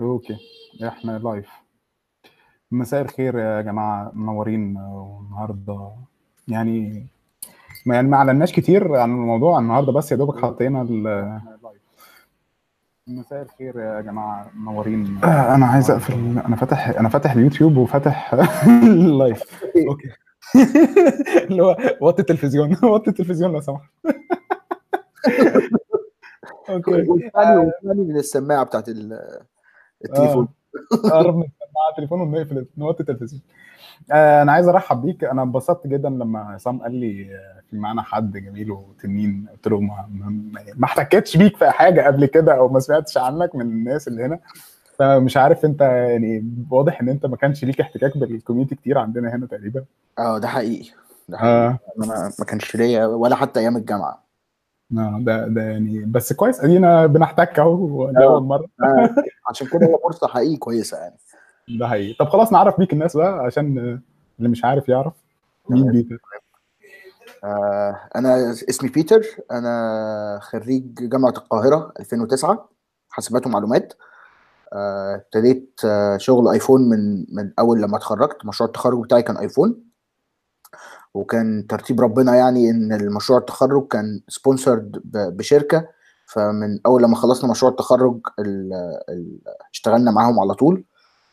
Okay. إحنا live مساء الخير يا جماعة منورين النهارده يعني ما يعني ما أعلناش كتير عن الموضوع النهارده بس يا دوبك حطينا ال مساء الخير يا جماعة منورين. أنا عايز أقفل أنا فاتح أنا فاتح اليوتيوب وفاتح ال live okay. اللي هو وطي التلفزيون وطي التلفزيون لو سمحت. Okay. والثاني والثاني من السماعة بتاعت التليفون. قرب من السماعه التليفون ونقفل نوطي التلفزيون. آه أنا عايز أرحب بيك. أنا انبسطت جدا لما عصام قال لي في معانا حد جميل وتنين. قلت له ما, ما احتكتش بيك في حاجة قبل كده أو ما سمعتش عنك من الناس اللي هنا. فمش عارف أنت يعني واضح إن أنت ما كانش ليك احتكاك بال community كتير عندنا هنا تقريبا. آه ده حقيقي. ده حقيقي. آه. أنا ما كانش ليا ولا حتى أيام الجامعة. آه ده ده يعني بس كويس. أدينا بنحتك أهو لاول مرة. آه. عشان كده هي فرصه حقيقي كويسة يعني. ده حقيقي. طب خلاص نعرف بيك الناس بقى عشان اللي مش عارف يعرف مين بيتر. آه أنا اسمي بيتر أنا خريج جامعة القاهرة 2009 حاسبات ومعلومات. ابتديت آه شغل iPhone من من أول لما اتخرجت. مشروع التخرج بتاعي كان iPhone. وكان ترتيب ربنا يعني إن المشروع التخرج كان sponsored بشركة فمن أول لما خلصنا مشروع التخرج ال ال اشتغلنا معاهم على طول.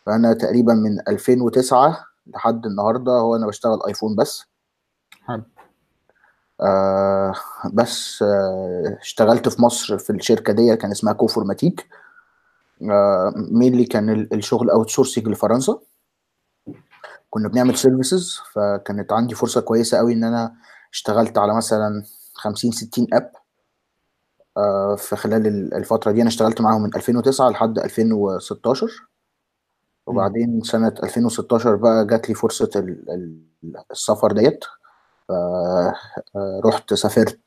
فأنا تقريبا من 2009 لحد النهارده هو أنا بشتغل iPhone بس. حلو. آه بس آه اشتغلت في مصر في الشركة دي كان اسمها كوفورماتيك. آه mainly كان الشغل outsourcing لفرنسا. كنا بنعمل services فكانت عندي فرصة كويسة قوي إن أنا اشتغلت على مثلا 50 60 app في خلال الفترة دي. أنا اشتغلت معاهم من 2009 لحد 2016 وبعدين سنة 2016 بقى جات لي فرصة السفر ديت. رحت سافرت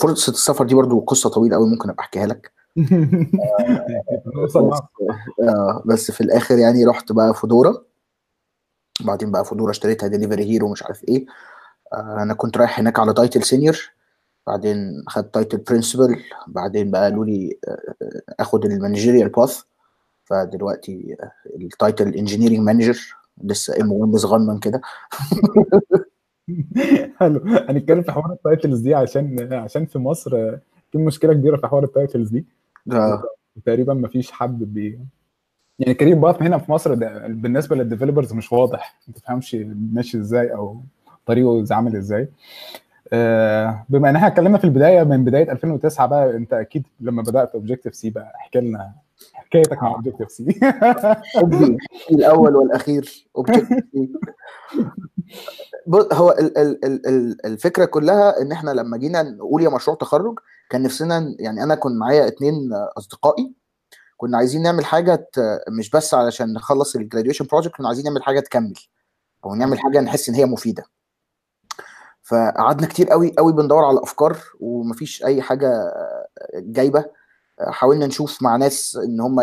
فرصة السفر دي برضو قصة طويلة قوي ممكن ابقى احكيها لك. بس, في الآخر يعني رحت بقى foodora. بعدين بقى foodora اشتريتها Delivery Hero مش عارف إيه. أنا كنت رايح هناك على title senior بعدين خدت title principal بعدين بقى قالوا لي آخد ال managerial path فدلوقتي ال title engineering manager لسه EM صغنن كده. حلو. هنتكلم في حوار ال titles دي عشان عشان في مصر في مشكلة كبيرة في حوار ال titles دي. آه. تقريبا ما فيش حد بي يعني career path هنا في مصر ده بالنسبة لل developers مش واضح. ما تفهمش ماشي إزاي أو طريقه عامل إزاي. آه بما ان إحنا اتكلمنا في البداية من بداية 2009 بقى انت أكيد لما بدأت Objective-C بقى احكي لنا حكايتك مع Objective-C الأول والأخير. Objective-C هو ال ال ال الفكرة كلها إن إحنا لما جينا نقول يا مشروع تخرج كان نفسنا يعني أنا كنت معايا اتنين أصدقائي. كنا عايزين نعمل حاجة مش بس علشان نخلص ال graduation project كنا عايزين نعمل حاجة تكمل. أو نعمل حاجة نحس إن هي مفيدة. فقعدنا كتير قوي قوي بندور على افكار ومفيش أي حاجة جايبة. حاولنا نشوف مع ناس إن هم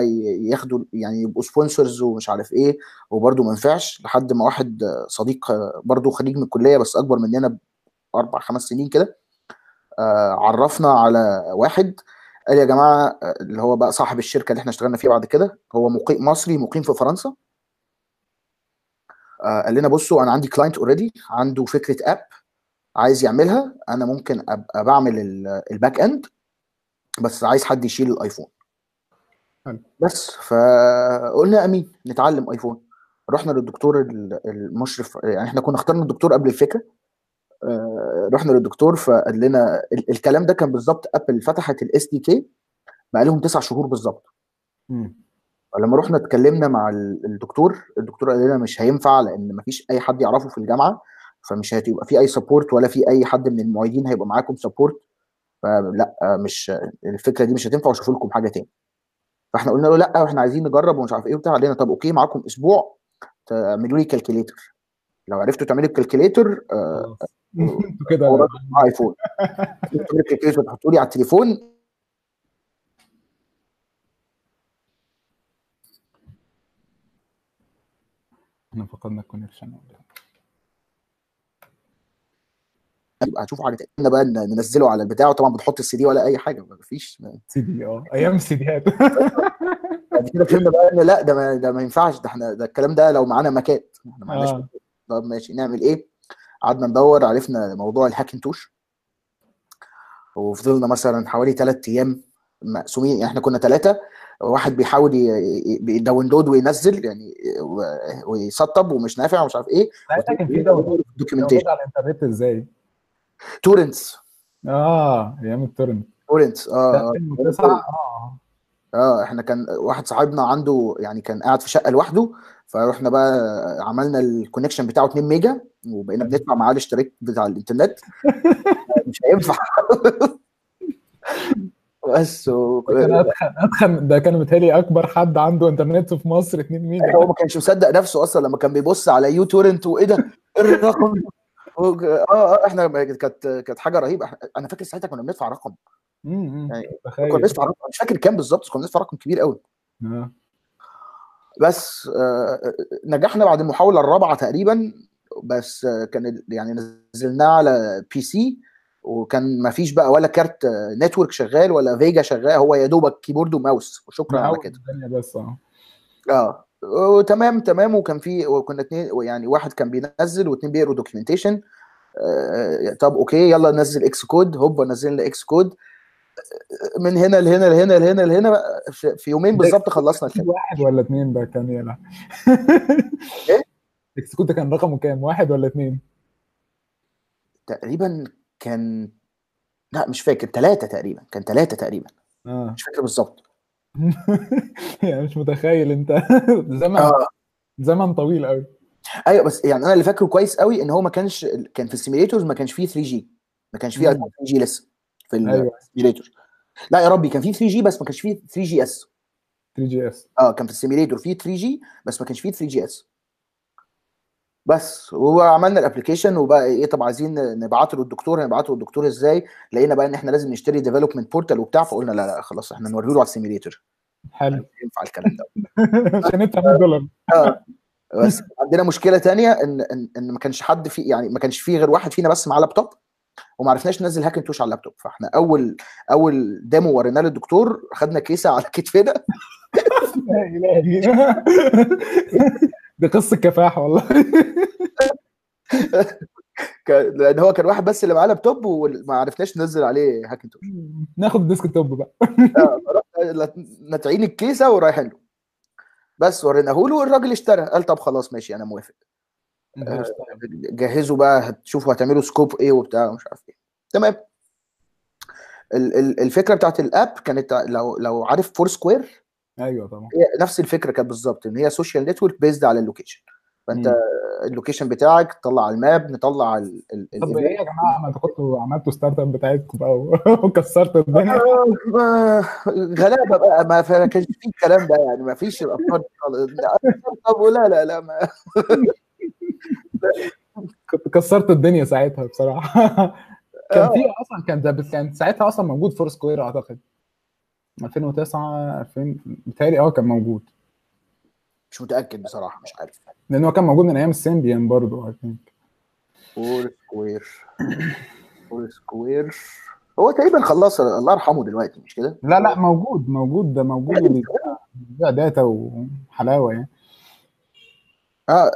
ياخدوا يعني يبقوا sponsors ومش عارف إيه وبرده ما ينفعش. لحد ما واحد صديق برده خريج من الكلية بس أكبر مننا بأربع خمس سنين كده عرفنا على واحد قال يا جماعة اللي هو بقى صاحب الشركة اللي إحنا اشتغلنا فيها بعد كده هو مقيم مصري مقيم في فرنسا. قال لنا بصوا أنا عندي client already عنده فكرة app عايز يعملها أنا ممكن أبقى بعمل ال back end بس عايز حد يشيل الآيفون. بس فقلنا أمين نتعلم آيفون. رحنا للدكتور المشرف يعني إحنا كنا اخترنا الدكتور قبل الفكرة. رحنا للدكتور فقال لنا الكلام ده كان بالظبط Apple فتحت ال SDK بقى لهم تسع شهور بالظبط. لما رحنا اتكلمنا مع الدكتور الدكتور قال لنا مش هينفع لأن مفيش أي حد يعرفه في الجامعة. فمش هتبقى في أي support ولا في أي حد من المعيدين هيبقى معاكم support فلا مش الفكرة دي مش هتنفع واشوف لكم حاجة تاني. فاحنا قلنا له لا إحنا عايزين نجرب ومش عارف إيه وبتاع. علينا طب okay معاكم أسبوع تعملوا لي calculator لو عرفتوا تعملوا ال calculator آه كده ايفون ال calculator تحطوا لي على التليفون. إحنا فقدنا ال connection هتشوفوا حاجة تانية بقى ننزله على البتاع وطبعا بتحط السي دي ولا أي حاجة مفيش سي دي آه. أيام ال CDيات بعد كده فهمنا بقى إن لا ده ما ده ما ينفعش. ده إحنا ده الكلام ده لو معانا ماكات إحنا ما عندناش آه. طب ماشي نعمل إيه؟ قعدنا ندور عرفنا موضوع الهاكنتوش وفضلنا مثلا حوالي ثلاث أيام مقسومين. يعني إحنا كنا ثلاثة واحد بيحاول ي- ي- بي download وينزل يعني ويسطب ومش نافع ومش عارف إيه. ساعتها كان في download على الإنترنت إزاي؟ torrents. آه أيام ال torrent. torrents آه 2009 آه. آه إحنا كان واحد صاحبنا عنده يعني كان قاعد في شقة لوحده فرحنا بقى عملنا ال connection بتاعه 2 ميجا وبقينا بندفع معاه الاشتراك بتاع الإنترنت. مش هينفع. بس و... اتخن ده كان متهيألي أكبر حد عنده إنترنت في مصر 2 ميجا. هو ما كانش مصدق نفسه أصلا لما كان بيبص على uTorrent وإيه ده؟ إيه الرقم آه آه إحنا كانت كانت حاجة رهيبة. أنا فاكر ساعتها كنا بندفع رقم. إمم يعني كنا بندفع رقم مش فاكر كام بالظبط كنا بندفع رقم كبير قوي آه. بس آه، نجحنا بعد المحاولة الرابعة تقريبا بس آه، كان يعني نزلناه على PC وكان ما فيش بقى ولا كارت آه، network شغال ولا VGA شغال هو يا دوبك keyboard و mouse وشكرا على كده. بس آه. آه. وتمام تمام وكان في وكنا اتنين يعني واحد كان بينزل واتنين بيقروا documentation آه طب okay يلا نزل Xcode هوبا نزلنا Xcode من هنا لهنا لهنا لهنا لهنا. في يومين بالظبط خلصنا الفيلم واحد ولا اثنين ده كان يلا إيه؟ Xcode كان رقمه كام؟ واحد ولا اثنين؟ تقريبا كان لا مش فاكر. ثلاثة تقريبا. كان ثلاثة تقريبا. آه. مش فاكر بالظبط. يعني مش متخيل انت. زمن آه. زمن طويل قوي أيوه بس يعني أنا اللي فاكره كويس قوي إن هو ما كانش كان في ال simulators ما كانش فيه 3G ما كانش فيه مم. 3G لسه في ال simulator لا يا ربي كان فيه 3G بس ما كانش فيه 3 جي اس 3 جي اس آه كان في ال simulator فيه 3G بس ما كانش فيه 3GS بس وعملنا ال application وبقى إيه طب عايزين نبعته للدكتور هنبعته للدكتور إزاي؟ لقينا بقى إن إحنا لازم نشتري development portal وبتاع فقلنا لا لا خلاص إحنا نوريه له على ال simulator حلو. ينفع الكلام ده. عشان 100 دولار. آه. بس عندنا مشكلة تانية إن إن إن ما كانش حد في يعني ما كانش في غير واحد فينا بس معاه لابتوب وما عرفناش ننزل هاكنتوش على اللابتوب فإحنا أول أول demo وريناه للدكتور خدنا كيسة على كتفنا. دي قصة كفاح والله. لأن هو كان واحد بس اللي معاه لابتوب وما عرفناش ننزل عليه هاكنتوش ناخد desktop بقى. آه، فرحنا نتعين الكيسة ورايحين له. بس وريناه له والراجل اشترى. قال طب خلاص ماشي أنا موافق. جهزوا بقى هتشوفوا هتعملوا scope إيه وبتاع ومش عارف إيه. تمام. ال- ال- الفكرة بتاعت ال app كانت لو لو عارف Foursquare أيوه طبعا. هي نفس الفكرة كانت بالظبط إن هي social network based على ال location فأنت. ال location بتاعك تطلع على ال map نطلع ال ال طب إيه يا جماعة؟ ما أنتوا كنتوا عملتوا startup بتاعتكم بقى وكسرتوا الدنيا. غلابة بقى ما كانش في الكلام ده يعني ما فيش الافكار خالص. طب لا لا لا ما كنت كسرت الدنيا ساعتها بصراحة. كان آه. في أصلا كان ده كان ساعتها أصلا موجود Foursquare أعتقد. 2009 2000 بيتهيألي آه كان موجود. مش متأكد بصراحة مش عارف. لأن هو كان موجود من أيام ال Symbian برضه I think Foursquare Foursquare هو تقريبا خلص الله يرحمه دلوقتي مش كده؟ لا لا موجود موجود ده موجود. بيبيع data وحلاوة يعني. آه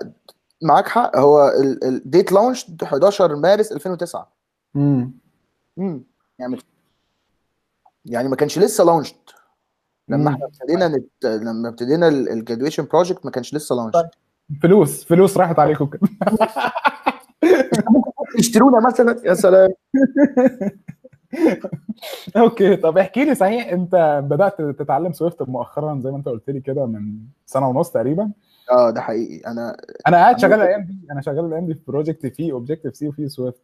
معاك حق. هو ال date launch 11 مارس 2009 امم امم يعني يعني ما كانش لسه launched لما. إحنا ابتدينا نت... لما ابتدينا ال graduation project ما كانش لسه لانشد فلوس. فلوس راحت عليكم. كده يشترونا مثلا؟ يا سلام. okay. طب احكي لي صحيح انت بدأت تتعلم Swift مؤخرا زي ما انت قلت لي كده من سنة ونص تقريبا؟ آه ده حقيقي. أنا أنا قاعد شغال الأيام دي. أنا شغال الأيام دي في project فيه Objective-C وفيه Swift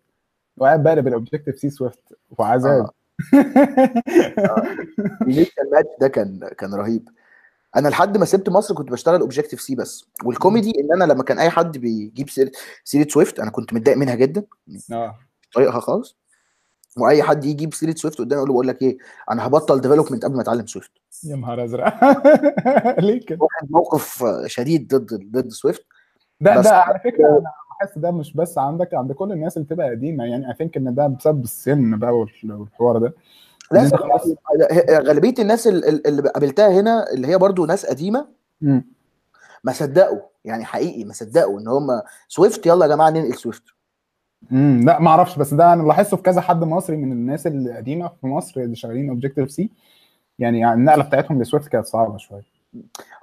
وقاعد بقلب ال Objective-C Swift وعذاب ال initial match ده كان كان رهيب. أنا لحد ما سبت مصر كنت بشتغل Objective-C بس. والكوميدي إن أنا لما كان أي حد بيجيب سيره سيرة Swift أنا كنت متضايق منها جدا. آه. مش طايقها خالص. وأي حد يجي يجيب سيرة Swift قدامي أقول له بقول لك إيه أنا هبطل development قبل ما أتعلم Swift يا نهار أزرق. ليه كده؟ موقف شديد ضد ضد Swift ده ده على فكرة أنا بحس ده مش بس عندك عند كل الناس اللي بتبقى قديمة. يعني I think إن ده بسبب السن بقى والحوار ده. غالبية الناس ال- ال- اللي قابلتها هنا اللي هي برضو ناس قديمة مم. ما صدقوا. يعني حقيقي ما صدقوا إن هم Swift يلا يا جماعة ننقل Swift امم لا ما أعرفش. بس ده أنا لاحظته في كذا حد مصري من الناس القديمه في مصر اللي شغالين Objective-C يعني, النقلة بتاعتهم ل Swift كانت صعبة شوية.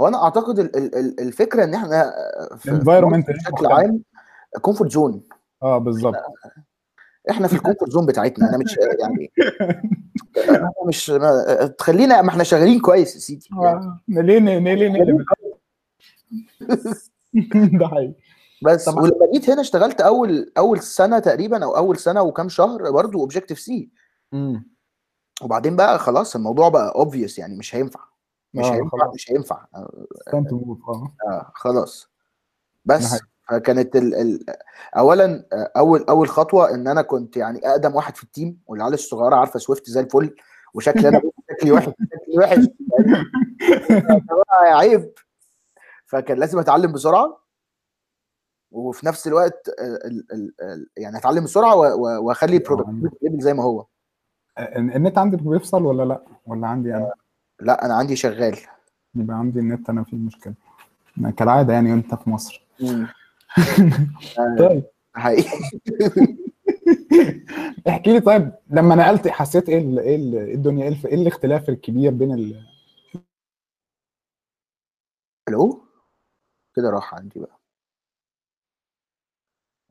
هو أنا أعتقد ال- ال- ال- الفكرة إن إحنا في بشكل عام comfort zone آه بالظبط إحنا في ال comfort zone بتاعتنا. أنا مش يعني أنا مش ما تخلينا ما إحنا شغالين كويس يا سيدي. آه، ليه ليه ليه ده حقيقي. بس طبعا. ولما جيت هنا اشتغلت اول أول سنة تقريبا أو أول سنة وكام شهر برضو Objective-C وبعدين بقى خلاص الموضوع بقى obvious يعني مش هينفع. مش آه هينفع خلاص. مش هينفع. move آه. آه خلاص. بس فكانت ال ال اولا أول أول خطوة إن أنا كنت يعني أقدم واحد في ال team والعيال الصغيرة عارفة Swift زي الفل وشكلي أنا شكلي وحش شكلي وحش. عيب. فكان لازم أتعلم بسرعة وفي نفس الوقت آه، ال ال ال يعني أتعلم بسرعة وأخلي ال productivity level زي ما هو. النت عندك بيفصل ولا لأ؟ ولا عندي أنا؟ لا أنا عندي شغال. يبقى عندي النت أنا فيه مشكلة. كالعادة يعني وأنت في مصر. مم. طيب. حقيقي. احكي لي طيب لما نقلت حسيت إيه ال- إيه ال- إيه الدنيا إيه إيه الاختلاف الكبير بين ال... ألو؟ كده راح عندي بقى.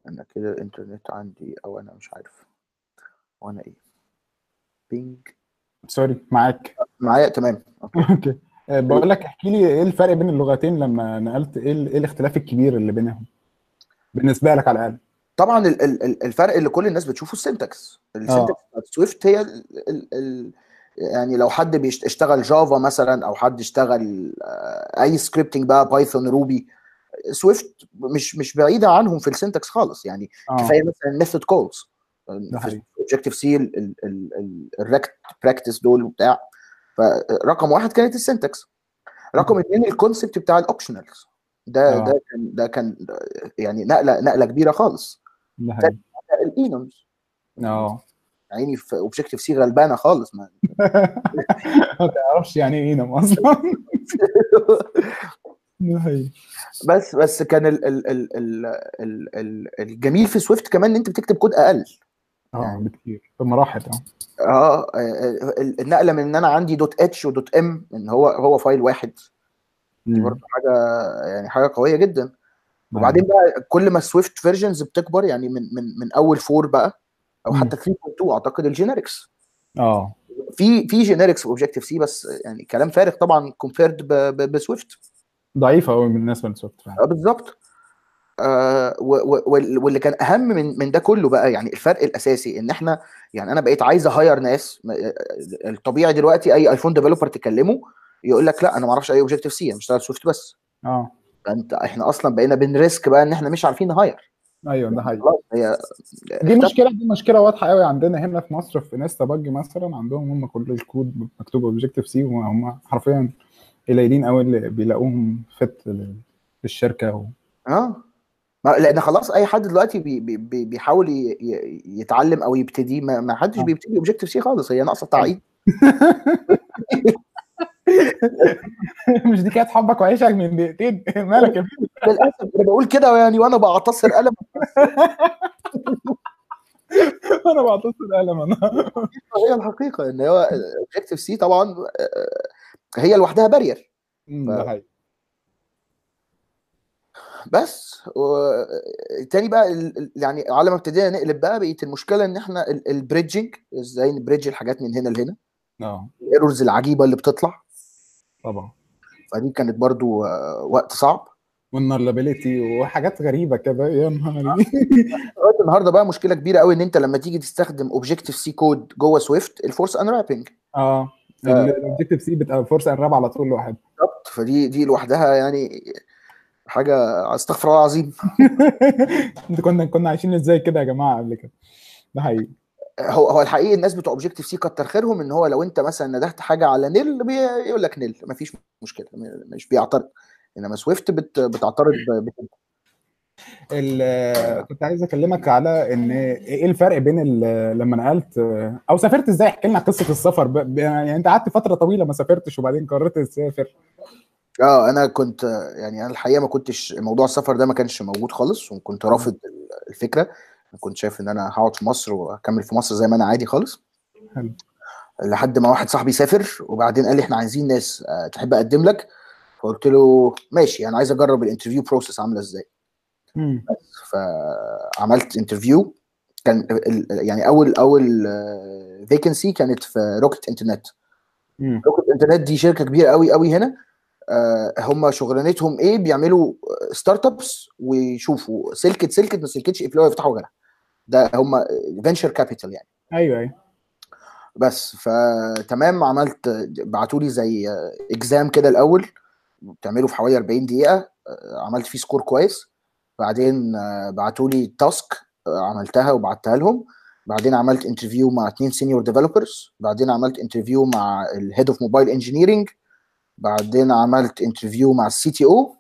أنا كده الانترنت عندي أو أنا مش عارف. وأنا إيه؟ Ping. sorry معاك. معايا تمام. okay. آه، بقول لك احكي لي إيه الفرق بين اللغتين لما نقلت إيه إيه الاختلاف الكبير اللي بينهم؟ بالنسبة لك على الأقل. طبعا ال- ال- ال- الفرق اللي كل الناس بتشوفه ال syntax ال syntax آه. بتاعت Swift هي ال ال ال يعني لو حد بيشتغل Java مثلا أو حد اشتغل آه، أي scripting بقى Python Ruby Swift مش مش بعيدة عنهم في ال syntax خالص. يعني آه. كفاية مثلا method calls Objective-C ال rect brackets دول وبتاع. فرقم واحد كانت ال syntax رقم. اثنين ال concept بتاع ال optionals ده آه. ده كان ده كان يعني نقلة نقلة كبيرة خالص. ده ال enums. آه. عيني في Objective-C غلبانة خالص ما ما تعرفش يعني إيه enum أصلا. بس بس كان ال ال ال ال ال ال الجميل في Swift كمان إن أنت بتكتب كود أقل. آه يعني بكتير. بمراحل آه آه ال- النقلة من إن أنا عندي dot h و dot m إن هو هو file واحد دي. برضه حاجة يعني حاجة قوية جدا. وبعدين بقى كل ما ال Swift versions بتكبر يعني من من من أول 4 بقى أو. حتى 3.2 أعتقد ال generics آه. في في generics في Objective-C بس يعني كلام فارغ طبعا compared ب Swift ضعيفه قوي بالنسبة لل Swift فعلا. آه، بالظبط. آه واللي كان أهم من من ده كله بقى يعني الفرق الأساسي إن إحنا يعني أنا بقيت عايز أ hire ناس م- آه، الطبيعي دلوقتي أي iPhone developer تكلمه يقول لك لا أنا ما أعرفش أي Objective-C أنا بشتغل Swift بس. آه. فأنت إحنا أصلا بقينا بن risk بقى إن إحنا مش عارفين ن hire أيوه ده حقيقي. هي دي مشكلة دي مشكلة واضحة قوي عندنا هنا في مصر في Instabug مثلا عندهم هم كل الكود مكتوب Objective-C وهم حرفيا قليلين قوي اللي بيلاقوهم fit للشركة و... آه. لأن خلاص أي حد دلوقتي بي بي بي- بيحاول يتعلم أو يبتدي ما, ما حدش آه. بيبتدي Objective-C خالص هي ناقصة تعقيد. مش دي كانت حبك وعيشك من دقيقتين؟ مالك يا بيه؟ للأسف أنا بقول كده يعني وأنا بعتصر ألم. أنا بعتصر ألم أنا. هي الحقيقة إن هو Objective-C طبعا آه، هي لوحدها barrier بس و- تاني بقى ال- يعني على ما ابتدينا نقلب بقى بقيت المشكلة إن إحنا ال bridging إزاي ن bridge الحاجات من هنا لهنا؟ آه. ال errors العجيبة اللي بتطلع. طبعا. فدي كانت برضو آه، وقت صعب. وال nullability وحاجات غريبة كده. يا لغاية النهارده بقى مشكلة كبيرة قوي إن أنت لما تيجي تستخدم Objective-C code جوه Swift ال force unwrapping آه. ال Objective-C بتبقى force unwrap على طول لوحدها بالظبط. فدي دي لوحدها يعني حاجة استغفر الله العظيم. انت كنا كنا عايشين إزاي كده يا جماعة قبل كده؟ ده حقيقي. هو هو الحقيقي الناس بتوع Objective-C كتر خيرهم إن هو لو أنت مثلا ندهت حاجة على nil بيقول لك nil مفيش مشكلة مش بيعترض. إنما Swift بت بتعترض كنت عايز أكلمك على إن إيه الفرق بين لما نقلت أو سافرت إزاي؟ احكي لنا قصة السفر. ب- يعني أنت قعدت فترة طويلة ما سافرتش وبعدين قررت تسافر. آه أنا كنت يعني أنا الحقيقة ما كنتش موضوع السفر ده ما كانش موجود خالص وكنت رافض الفكرة. كنت شايف إن أنا هقعد في مصر وأكمل في مصر زي ما أنا عادي خالص حلو. لحد ما واحد صاحبي سافر وبعدين قال لي إحنا عايزين ناس آه، تحب أقدم لك فقلت له ماشي أنا عايز أجرب ال interview process عاملة إزاي. فعملت interview كان يعني أول أول vacancy كانت في Rocket Internet. Rocket Internet دي شركة كبيرة قوي قوي هنا آه، هم شغلانتهم إيه؟ بيعملوا startups ويشوفوا سلكت سلكت ما سلكتش يقفلوها يفتحوا غيرها ده هم venture capital يعني. أيوه أيوه. بس فتمام عملت بعتوا لي زي exam كده الأول بتعمله في حوالي 40 دقيقة آه، عملت فيه score كويس. بعدين بعتوا لي task عملتها وبعتها لهم. بعدين عملت interview مع اثنين senior developers بعدين عملت interview مع ال head of mobile engineering بعدين عملت interview مع ال CTO وال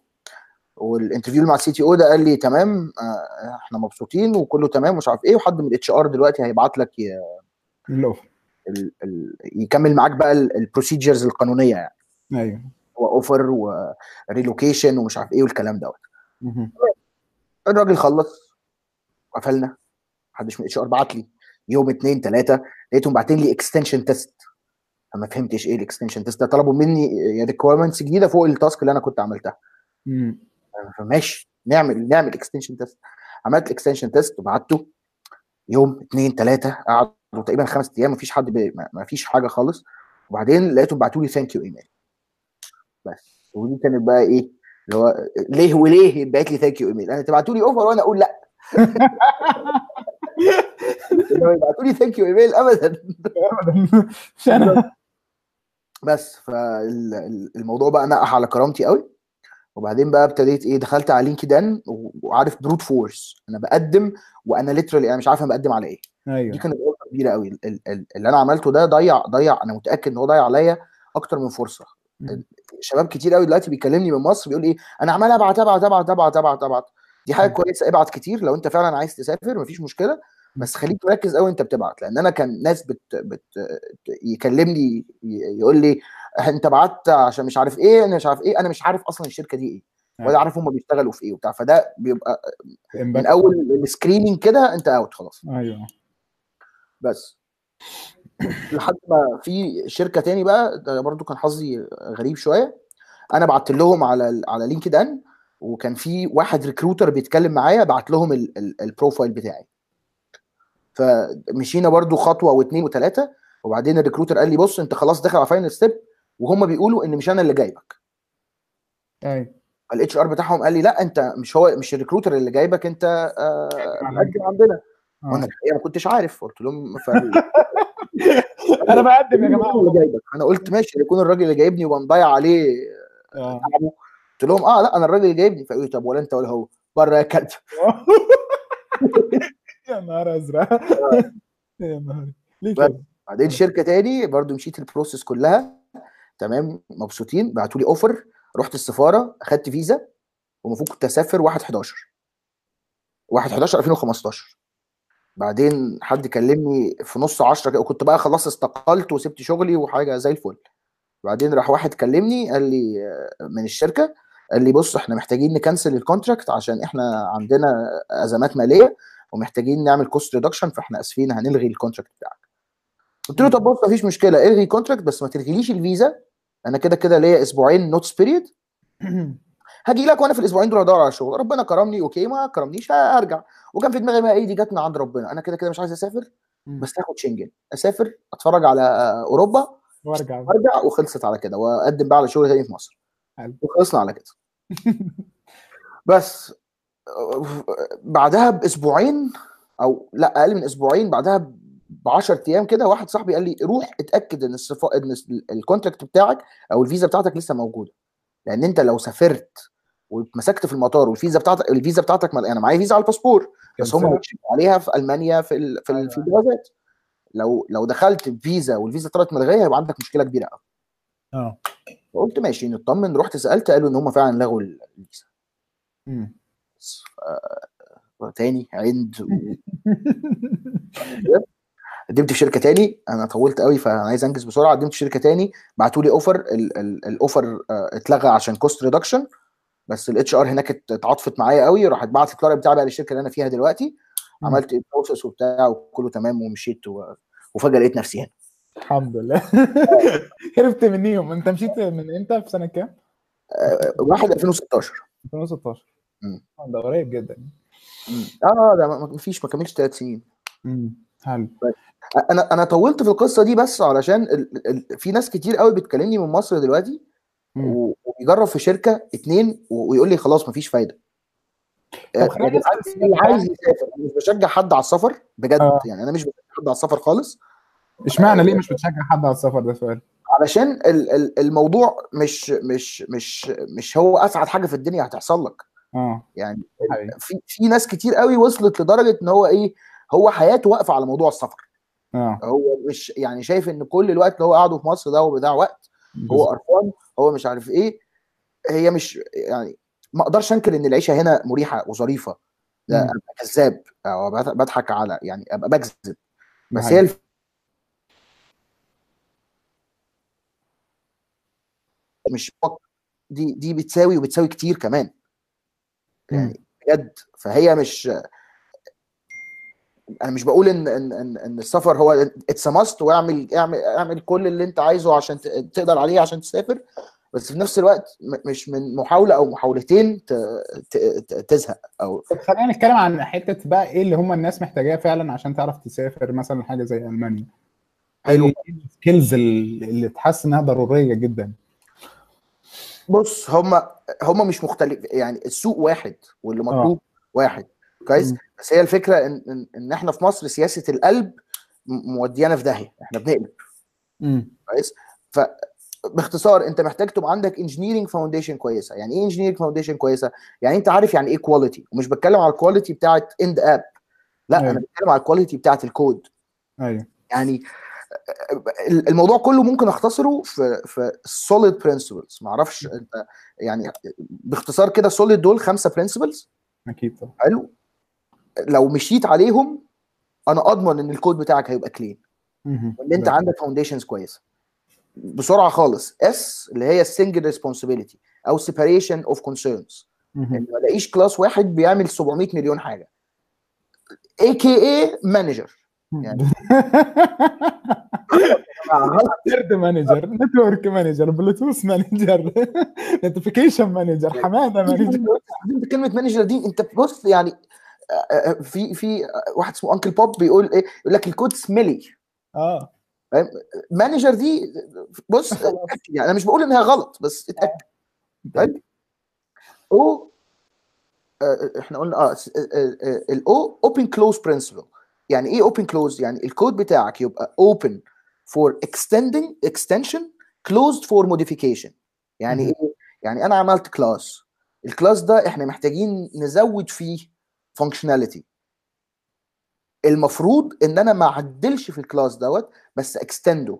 interview مع ال CTO ده قال لي تمام آه، إحنا مبسوطين وكله تمام ومش عارف إيه وحد من ال HR دلوقتي هيبعت لك ال ال يكمل معاك بقى ال procedures القانونية يعني. أيوه. هو offer و relocation ومش عارف إيه والكلام دوت. الراجل خلص قفلنا. محدش من ال HR بعت لي. يوم اتنين تلاتة لقيتهم باعتين لي extension test فما فهمتش إيه ال extension test ده. طلبوا مني requirements جديدة فوق ال task اللي أنا كنت عملتها. مم. فماشي نعمل نعمل extension test عملت ال extension test وبعته يوم اتنين تلاتة قعدوا تقريبا خمس أيام مفيش حد. ما- مفيش حاجة خالص. وبعدين لقيتهم بعتوا لي thank you email بس. ودي كانت بقى إيه اللي هو ليه وليه بعت لي thank you email أنا تبعتوا لي offer وأنا أقول لأ. يبعتوا لي thank you email ابدا. أنا. بس فالموضوع بقى نقح على كرامتي قوي. وبعدين بقى ابتديت إيه دخلت على LinkedIn وعارف brute force أنا بقدم وأنا literally أنا مش عارف أنا بقدم على إيه. دي أيوه كانت غلطة كبيرة قوي. ال- ال- ال- اللي أنا عملته ده ضيع ضيع أنا متأكد إن هو ضيع عليا أكتر من فرصة. شباب كتير قوي دلوقتي بيكلمني من مصر بيقول إيه أنا عمال أبعت أبعت أبعت أبعت أبعت أبعت. دي حاجة مم. كويسة ابعت كتير. لو أنت فعلا عايز تسافر مفيش مشكلة. بس خليك مركز قوي انت بتبعت لأن أنا كان ناس بت, بت يكلمني يقول لي أنت بعت عشان مش عارف إيه أنا مش عارف إيه أنا مش عارف أصلا الشركة دي إيه ولا. عارف هم بيشتغلوا في إيه وبتاع فده بيبقى من. أول ال screening كده أنت out خلاص أيوه بس لحد ما في شركة تاني بقى ده برضو كان حظي غريب شوية أنا بعت لهم على ال- على LinkedIn وكان في واحد recruiter بيتكلم معايا بعت لهم ال- ال- ال profile بتاعي فمشينا برضو خطوة واثنين وثلاثه وبعدين ال recruiter قال لي بص أنت خلاص داخل على final step وهم بيقولوا إن مش أنا اللي جايبك. أيوه. ال HR بتاعهم قال لي لا أنت مش هو مش ال recruiter اللي جايبك أنت آه، مقدم عندنا. وأنا آه. الحقيقة ما كنتش عارف قلت لهم ف... أنا بقدم يا جماعة. اللي جايبك؟ أنا قلت ماشي يكون الراجل اللي جايبني ومضيع عليه آه. تعبه. قلت لهم آه لا أنا الراجل اللي جايبني. فقالوا لي طب ولا أنت ولا هو؟ بره يا كلب. يا نهار أزرق. يا نهار. ليه. كده؟ بعدين شركة تاني برضو مشيت ال process كلها. تمام؟ مبسوطين. بعتوا لي offer رحت السفارة. أخدت فيزا. والمفروض كنت أسافر 1 11 1 11 2015 بعدين حد كلمني في نص 10 كده. وكنت بقى خلاص استقلت وسبت شغلي وحاجة زي الفل. بعدين راح واحد كلمني. قال لي آه، من الشركة. قال لي بص إحنا محتاجين ن cancel ال contract عشان إحنا عندنا أزمات مالية. ومحتاجين نعمل cost reduction فاحنا آسفين هنلغي ال contract بتاعك. قلت له طب بص مفيش مشكلة إلغي contract بس ما تلغيليش الفيزا أنا كده كده ليا أسبوعين notice period هاجي لك وأنا في الأسبوعين دول ادور على شغل. ربنا كرمني أوكي ما كرمنيش هرجع. وكان في دماغي بقى إيه دي جت من عند ربنا. أنا كده كده مش عايز أسافر بس هاخد شنجن. أسافر أتفرج على أوروبا وأرجع. وأرجع وخلصت على كده وأقدم بقى على شغل تاني في مصر. وخلصنا على كده. بس. بعدها بأسبوعين أو لا أقل من أسبوعين بعدها ب 10 أيام كده واحد صاحبي قال لي روح اتأكد إن الصفا... إن ال contract بتاعك أو الفيزا بتاعتك لسه موجودة. لأن أنت لو سافرت واتمسكت في المطار والفيزا بتاعتك الفيزا بتاعتك مل... أنا معايا فيزا على الباسبور بس هم عليها في ألمانيا في ال... في, ال... في الجوازات. لو لو دخلت بفيزا والفيزا طلعت ملغيه هيبقى عندك مشكلة كبيرة قوي آه. فقلت ماشي نطمن رحت سألت قالوا إن هم فعلا لغوا الفيزا. مم. تاني عند قدمت في شركة تاني أنا طولت قوي فأنا عايز أنجز بسرعة. قدمت في شركة تاني بعتوا لي offer ال offer اتلغى عشان cost reduction بس ال HR هناك ات- اتعاطفت معايا قوي راحت بعت الطلب بتاعي بقى للشركة اللي أنا فيها دلوقتي. عملت ال process وبتاع وكله تمام ومشيت و... وفجأة لقيت نفسي هنا. الحمد لله. هربت منيهم. أنت مشيت من إمتى؟ في سنة كام؟ آه، واحد 2016 2016 آه، ده قريب جدا. آه ده ما ما فيش ما كملش ثلاث سنين. امم حلو. أنا أنا طولت في القصة دي بس علشان ال... ال... في ناس كتير قوي بتكلمني من مصر دلوقتي. و- وبيجرب في شركة اتنين و- ويقول لي خلاص مفيش فايدة. طب آه، نسأل اللي عايز يسافر مش بشجع حد على السفر بجد آه. يعني أنا مش بشجع حد على السفر خالص. إشمعنى ليه مش بتشجع حد على السفر ده سؤال؟ علشان ال... ال... الموضوع مش مش مش مش هو أسعد حاجة في الدنيا هتحصل لك. آه. يعني. في في ناس كتير قوي وصلت لدرجة إن هو إيه هو حياته واقفة على موضوع السفر. آه. هو مش يعني شايف إن كل الوقت اللي هو قاعدة في مصر ده هو بيضيع وقت هو قرفان هو مش عارف إيه. هي مش يعني ما أقدرش أنكر إن العيشة هنا مريحة وظريفة. ده. أبقى كذاب أو بض- بضحك على يعني أبقى بكذب. بس. هي الف... مش دي دي بتساوي وبتساوي كتير كمان. يعني بجد. فهي مش أنا مش بقول ان ان ان, إن السفر هو it's must واعمل اعمل اعمل كل اللي أنت عايزه عشان تقدر عليه عشان تسافر. بس في نفس الوقت مش من محاولة أو محاولتين تزهق أو طب خلينا نتكلم عن حتة بقى إيه اللي هم الناس محتاجاه فعلا عشان تعرف تسافر مثلا حاجة زي ألمانيا. حلو. ال skills اللي تحس إنها ضرورية جدا؟ بص هم هم مش مختلف يعني السوق واحد واللي مطلوب واحد. كويس. بس هي الفكرة إن إن, إن إحنا في مصر سياسة القلب موديانا في داهية إحنا بنقلب. كويس؟ ف باختصار أنت محتاج تبقى عندك engineering foundation كويسة. يعني إيه engineering foundation كويسة؟ يعني أنت عارف يعني إيه quality ومش بتكلم على ال quality بتاعت end up لا أيوة. أنا بتكلم على ال quality بتاعت الكود أيوه. يعني الموضوع كله ممكن أختصره في في solid principles. ما أعرفش أنت يعني باختصار كده solid دول خمسة principles أكيد طبعا. حلو. لو مشيت عليهم أنا أضمن إن الكود بتاعك هيبقى clean. وإن أنت عندك foundations كويسة. بسرعة خالص. S اللي هي single responsibility أو of concerns. مهم. إن ما ألاقيش class واحد بيعمل 700 مليون حاجة. a.k.a manager يعني- thread manager network manager bluetooth manager notification manager حمادة manager. كلمة manager دي انت بص يعني آه، آه، في في آه، واحد اسمه Uncle Bob بيقول إيه يقول لك ال code smelly آه. manager دي بص يعني أنا مش بقول إنها غلط بس اتأكد. طيب. أو آه، إحنا قلنا آه ال O open close principle يعني إيه open close يعني الكود بتاعك يبقى open for extending extension closed for modification. يعني. إيه؟ يعني أنا عملت class ال class ده إحنا محتاجين نزود فيه functionality. المفروض إن أنا ما أعدلش في ال class دوت بس أ extend ه.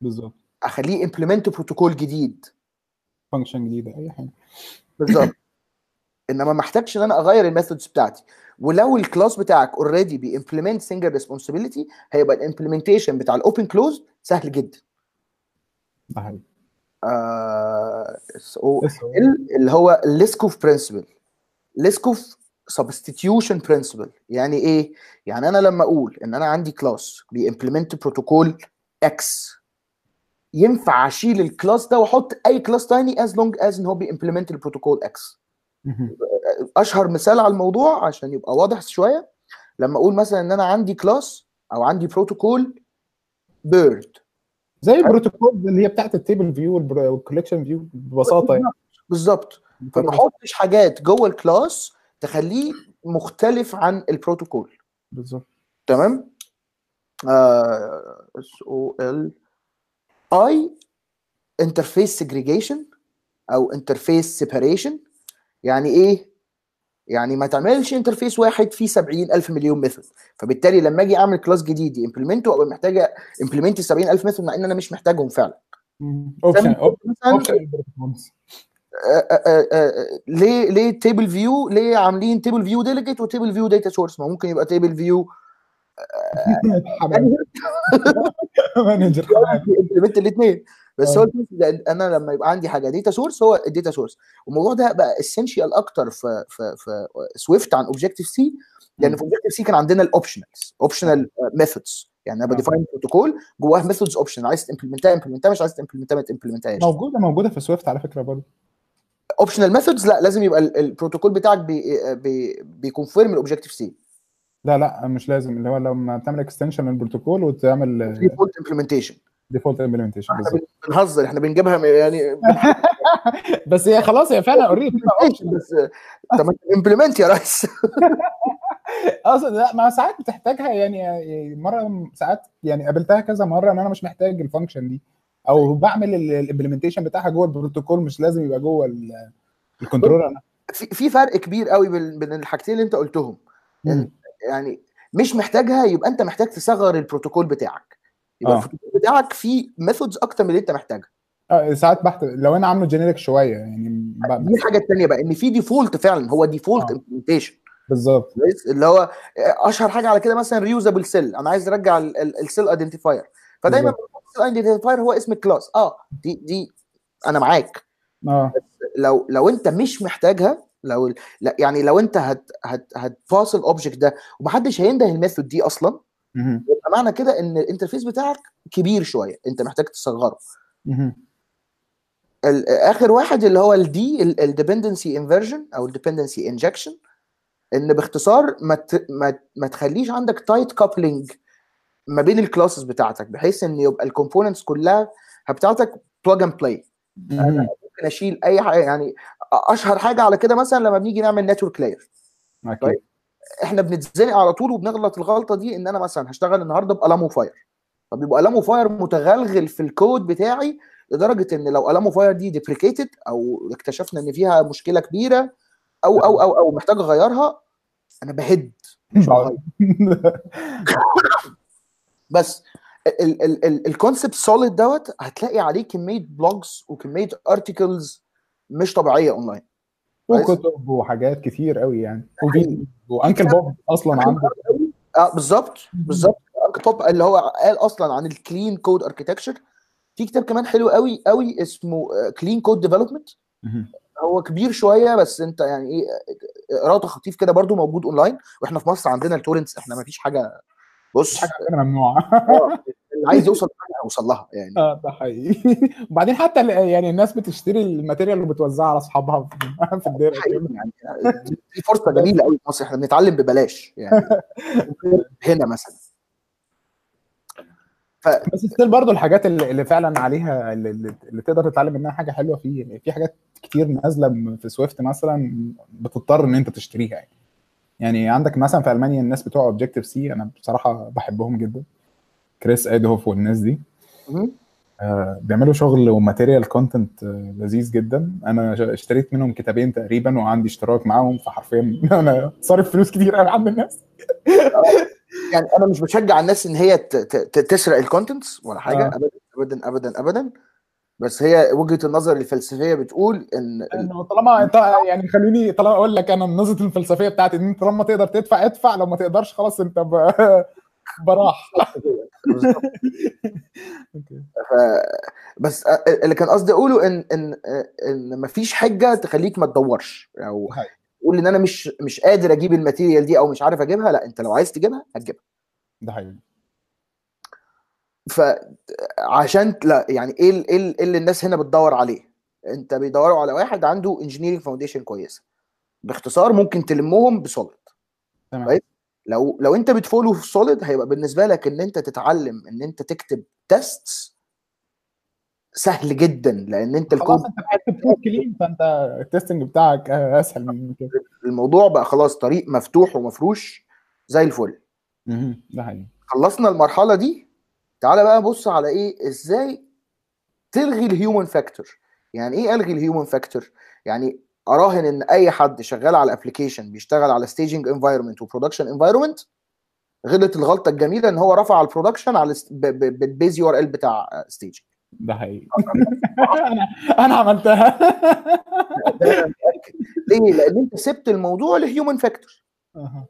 بالظبط. أخليه implement protocol جديد. function جديدة أي حاجة. بالظبط. إنما ما احتاجش إن أنا أغير ال methods بتاعتي. ولو ال class بتاعك already بي implement single responsibility هيبقى ال implementation بتاع ال open close سهل جدا. ده حقيقي آه هو- ال- اللي هو Liskov principle Liskov substitution principle يعني إيه؟ يعني أنا لما أقول إن أنا عندي class بي implement protocol X ينفع أشيل ال class ده وأحط أي class تاني as long as إن هو بي implement ال protocol X. أشهر مثال على الموضوع عشان يبقى واضح شوية. لما أقول مثلا إن أنا عندي class أو عندي protocol bird زي البروتوكول اللي هي بتاعت ال table view وال collection view ببساطة يعني. بالظبط. فما أحطش حاجات جوه ال class تخليه مختلف عن البروتوكول بالظبط. تمام؟ S O L I interface segregation أو interface separation يعني إيه؟ يعني ما تعملش interface واحد فيه 70 ألف مليون method فبالتالي لما أجي أعمل class جديد implement ه أبقى محتاجة implement ال 70 ألف method مع إن أنا مش محتاجهم فعلا. option آه، آه، آه، ليه ليه table view ليه عاملين table view delegate و table view data source ما ممكن يبقى table view manager implement الاثنين بس آه. هو أنا لما يبقى عندي حاجة data source هو ال data source والموضوع ده بقى essential أكتر في في في Swift عن Objective-C لأن. في Objective-C كان عندنا ال optionals optional methods يعني أنا آه. ب define protocol جواه methods option عايز ت implement ها implement ها مش عايز تمبلمنتها ما تمبلمنتهاش موجودة موجودة في Swift على فكرة برضه. optional methods لا لازم يبقى ال- البروتوكول بتاعك بي بي بي conform ال Objective-C لا لا مش لازم. اللي هو لما بتعمل extension لل protocol وتعمل default implementation default implementation بنهزر إحنا بنجيبها يعني بس هي خلاص هي فعلا already بس طب implement يا ريس. أصلا لا ما ساعات بتحتاجها يعني مرة ساعات يعني قابلتها كذا مرة إن أنا مش محتاج ال function دي أو بعمل ال implementation بتاعها جوه البروتوكول مش لازم يبقى جوه ال- ال controller أنا في فرق كبير قوي بين الحاجتين اللي أنت قلتهم. يعني مش محتاجها يبقى أنت محتاج تصغر البروتوكول بتاعك. يبقى آه. البروتوكول بتاعك فيه methods أكتر من اللي أنت محتاجها آه، ساعات بحت لو أنا عامله generic شوية يعني ب- دي الحاجة الثانية بقى إن في default فعلا هو default آه. implementation بالظبط. اللي هو أشهر حاجة على كده مثلا reusable cell أنا عايز أرجع ال cell identifier فدايما ال cell identifier هو اسم ال class. آه دي دي أنا معاك. آه. لو لو أنت مش محتاجها لو لا يعني لو أنت هت هت هت pass ال object ده ومحدش هينده ال method دي أصلا. يبقى معنى كده إن ال interface بتاعك كبير شوية أنت محتاج تصغره. آخر واحد اللي هو ال D ال dependency inversion أو ال dependency injection إن باختصار ما ما ما تخليش عندك tight coupling ما بين ال classes بتاعتك بحيث إن يبقى ال components كلها بتاعتك plug and play. ممكن أشيل أي حاجة يعني أشهر حاجة على كده مثلا لما بنيجي نعمل network layer أكيد. إحنا بنتزنق على طول وبنغلط الغلطة دي إن أنا مثلا هشتغل النهارده بال Alamofire فبيبقى ال Alamofire متغلغل في الكود بتاعي لدرجة إن لو ال Alamofire دي deprecated أو اكتشفنا إن فيها مشكلة كبيرة أو أو أو أو محتاج أغيرها أنا بهد. مش بس ال concept SOLID دوت هتلاقي عليه كمية blogs وكمية articles مش طبيعية اونلاين وكتب وحاجات كتير قوي يعني. وفيديو و Uncle Bob أصلا عنده. آه بالظبط بالظبط. توب اللي هو قال أصلا عن ال clean code architecture في كتاب كمان حلو قوي قوي اسمه Clean code development. هو كبير شوية بس أنت يعني إيه قراءته خفيف كده برضو موجود اونلاين وإحنا في مصر عندنا ال torrents إحنا ما فيش حاجة. بص. حاجة ممنوعة. آه، اللي عايز يوصل لحاجه هيوصل لها يعني. آه ده حقيقي. وبعدين حتى يعني الناس بتشتري ال material وبتوزعها على أصحابها في- في حقيقي يعني دي- فرصة جميلة قوي في مصر إحنا بنتعلم ببلاش يعني. هنا مثلا. ف بس still برضه الحاجات اللي, اللي فعلا عليها اللي, تقدر تتعلم منها حاجة حلوة فيه يعني في حاجات كتير نازلة في Swift مثلا بتضطر إن أنت تشتريها يعني. يعني عندك مثلا في ألمانيا الناس بتوع Objective-C أنا بصراحة بحبهم جدا. كريس إيدهوف والناس دي. آه، بيعملوا شغل و material content لذيذ جدا. أنا اشتريت منهم كتابين تقريبا وعندي اشتراك معاهم فحرفيا أنا صارف فلوس كتير قوي عند الناس. يعني أنا مش بشجع الناس إن هي تسرق الكونتنتس ولا حاجة. آه. ابدا ابدا ابدا ابدا. بس هي وجهة النظر الفلسفية بتقول إن انه طالما يعني خليني طالما أقول لك أنا النظره الفلسفية بتاعتي إن طالما تقدر تدفع ادفع. لو ما تقدرش خلاص أنت ب... براح. ف... بس اللي كان قصدي أقوله إن إن إن مفيش حجة تخليك ما تدورش. أو. تقول إن أنا مش مش قادر أجيب ال material دي أو مش عارف أجيبها لأ أنت لو عايز تجيبها هتجيبها. ده حقيقي فعشان لأ يعني إيه ال- إيه ال- إيه اللي الناس هنا بتدور عليه؟ أنت بيدوروا على واحد عنده engineering foundation كويسة. باختصار ممكن تلمهم ب SOLID. تمام. طيب. لو لو انت بت follow في SOLID هيبقى بالنسبة لك إن انت تتعلم إن انت تكتب test سهل جدا لأن انت الكود خلاص انت بتقول clean فأنت ال testing بتاعك أسهل من كده. الموضوع بقى خلاص طريق مفتوح ومفروش زي الفل. ده حقيقي. خلصنا المرحلة دي. تعالى بقى بص على إيه إزاي تلغي ال human factor يعني إيه ألغي ال human factor يعني اراهن ان اي حد شغال على application بيشتغل على staging environment و production environment غلط الغلطة الجميلة ان هو رفع ال production على بال base URL بتاع staging ده حقيقي أنا أنا عملتها. ليه؟ لأن انت سبت الموضوع ل human factor.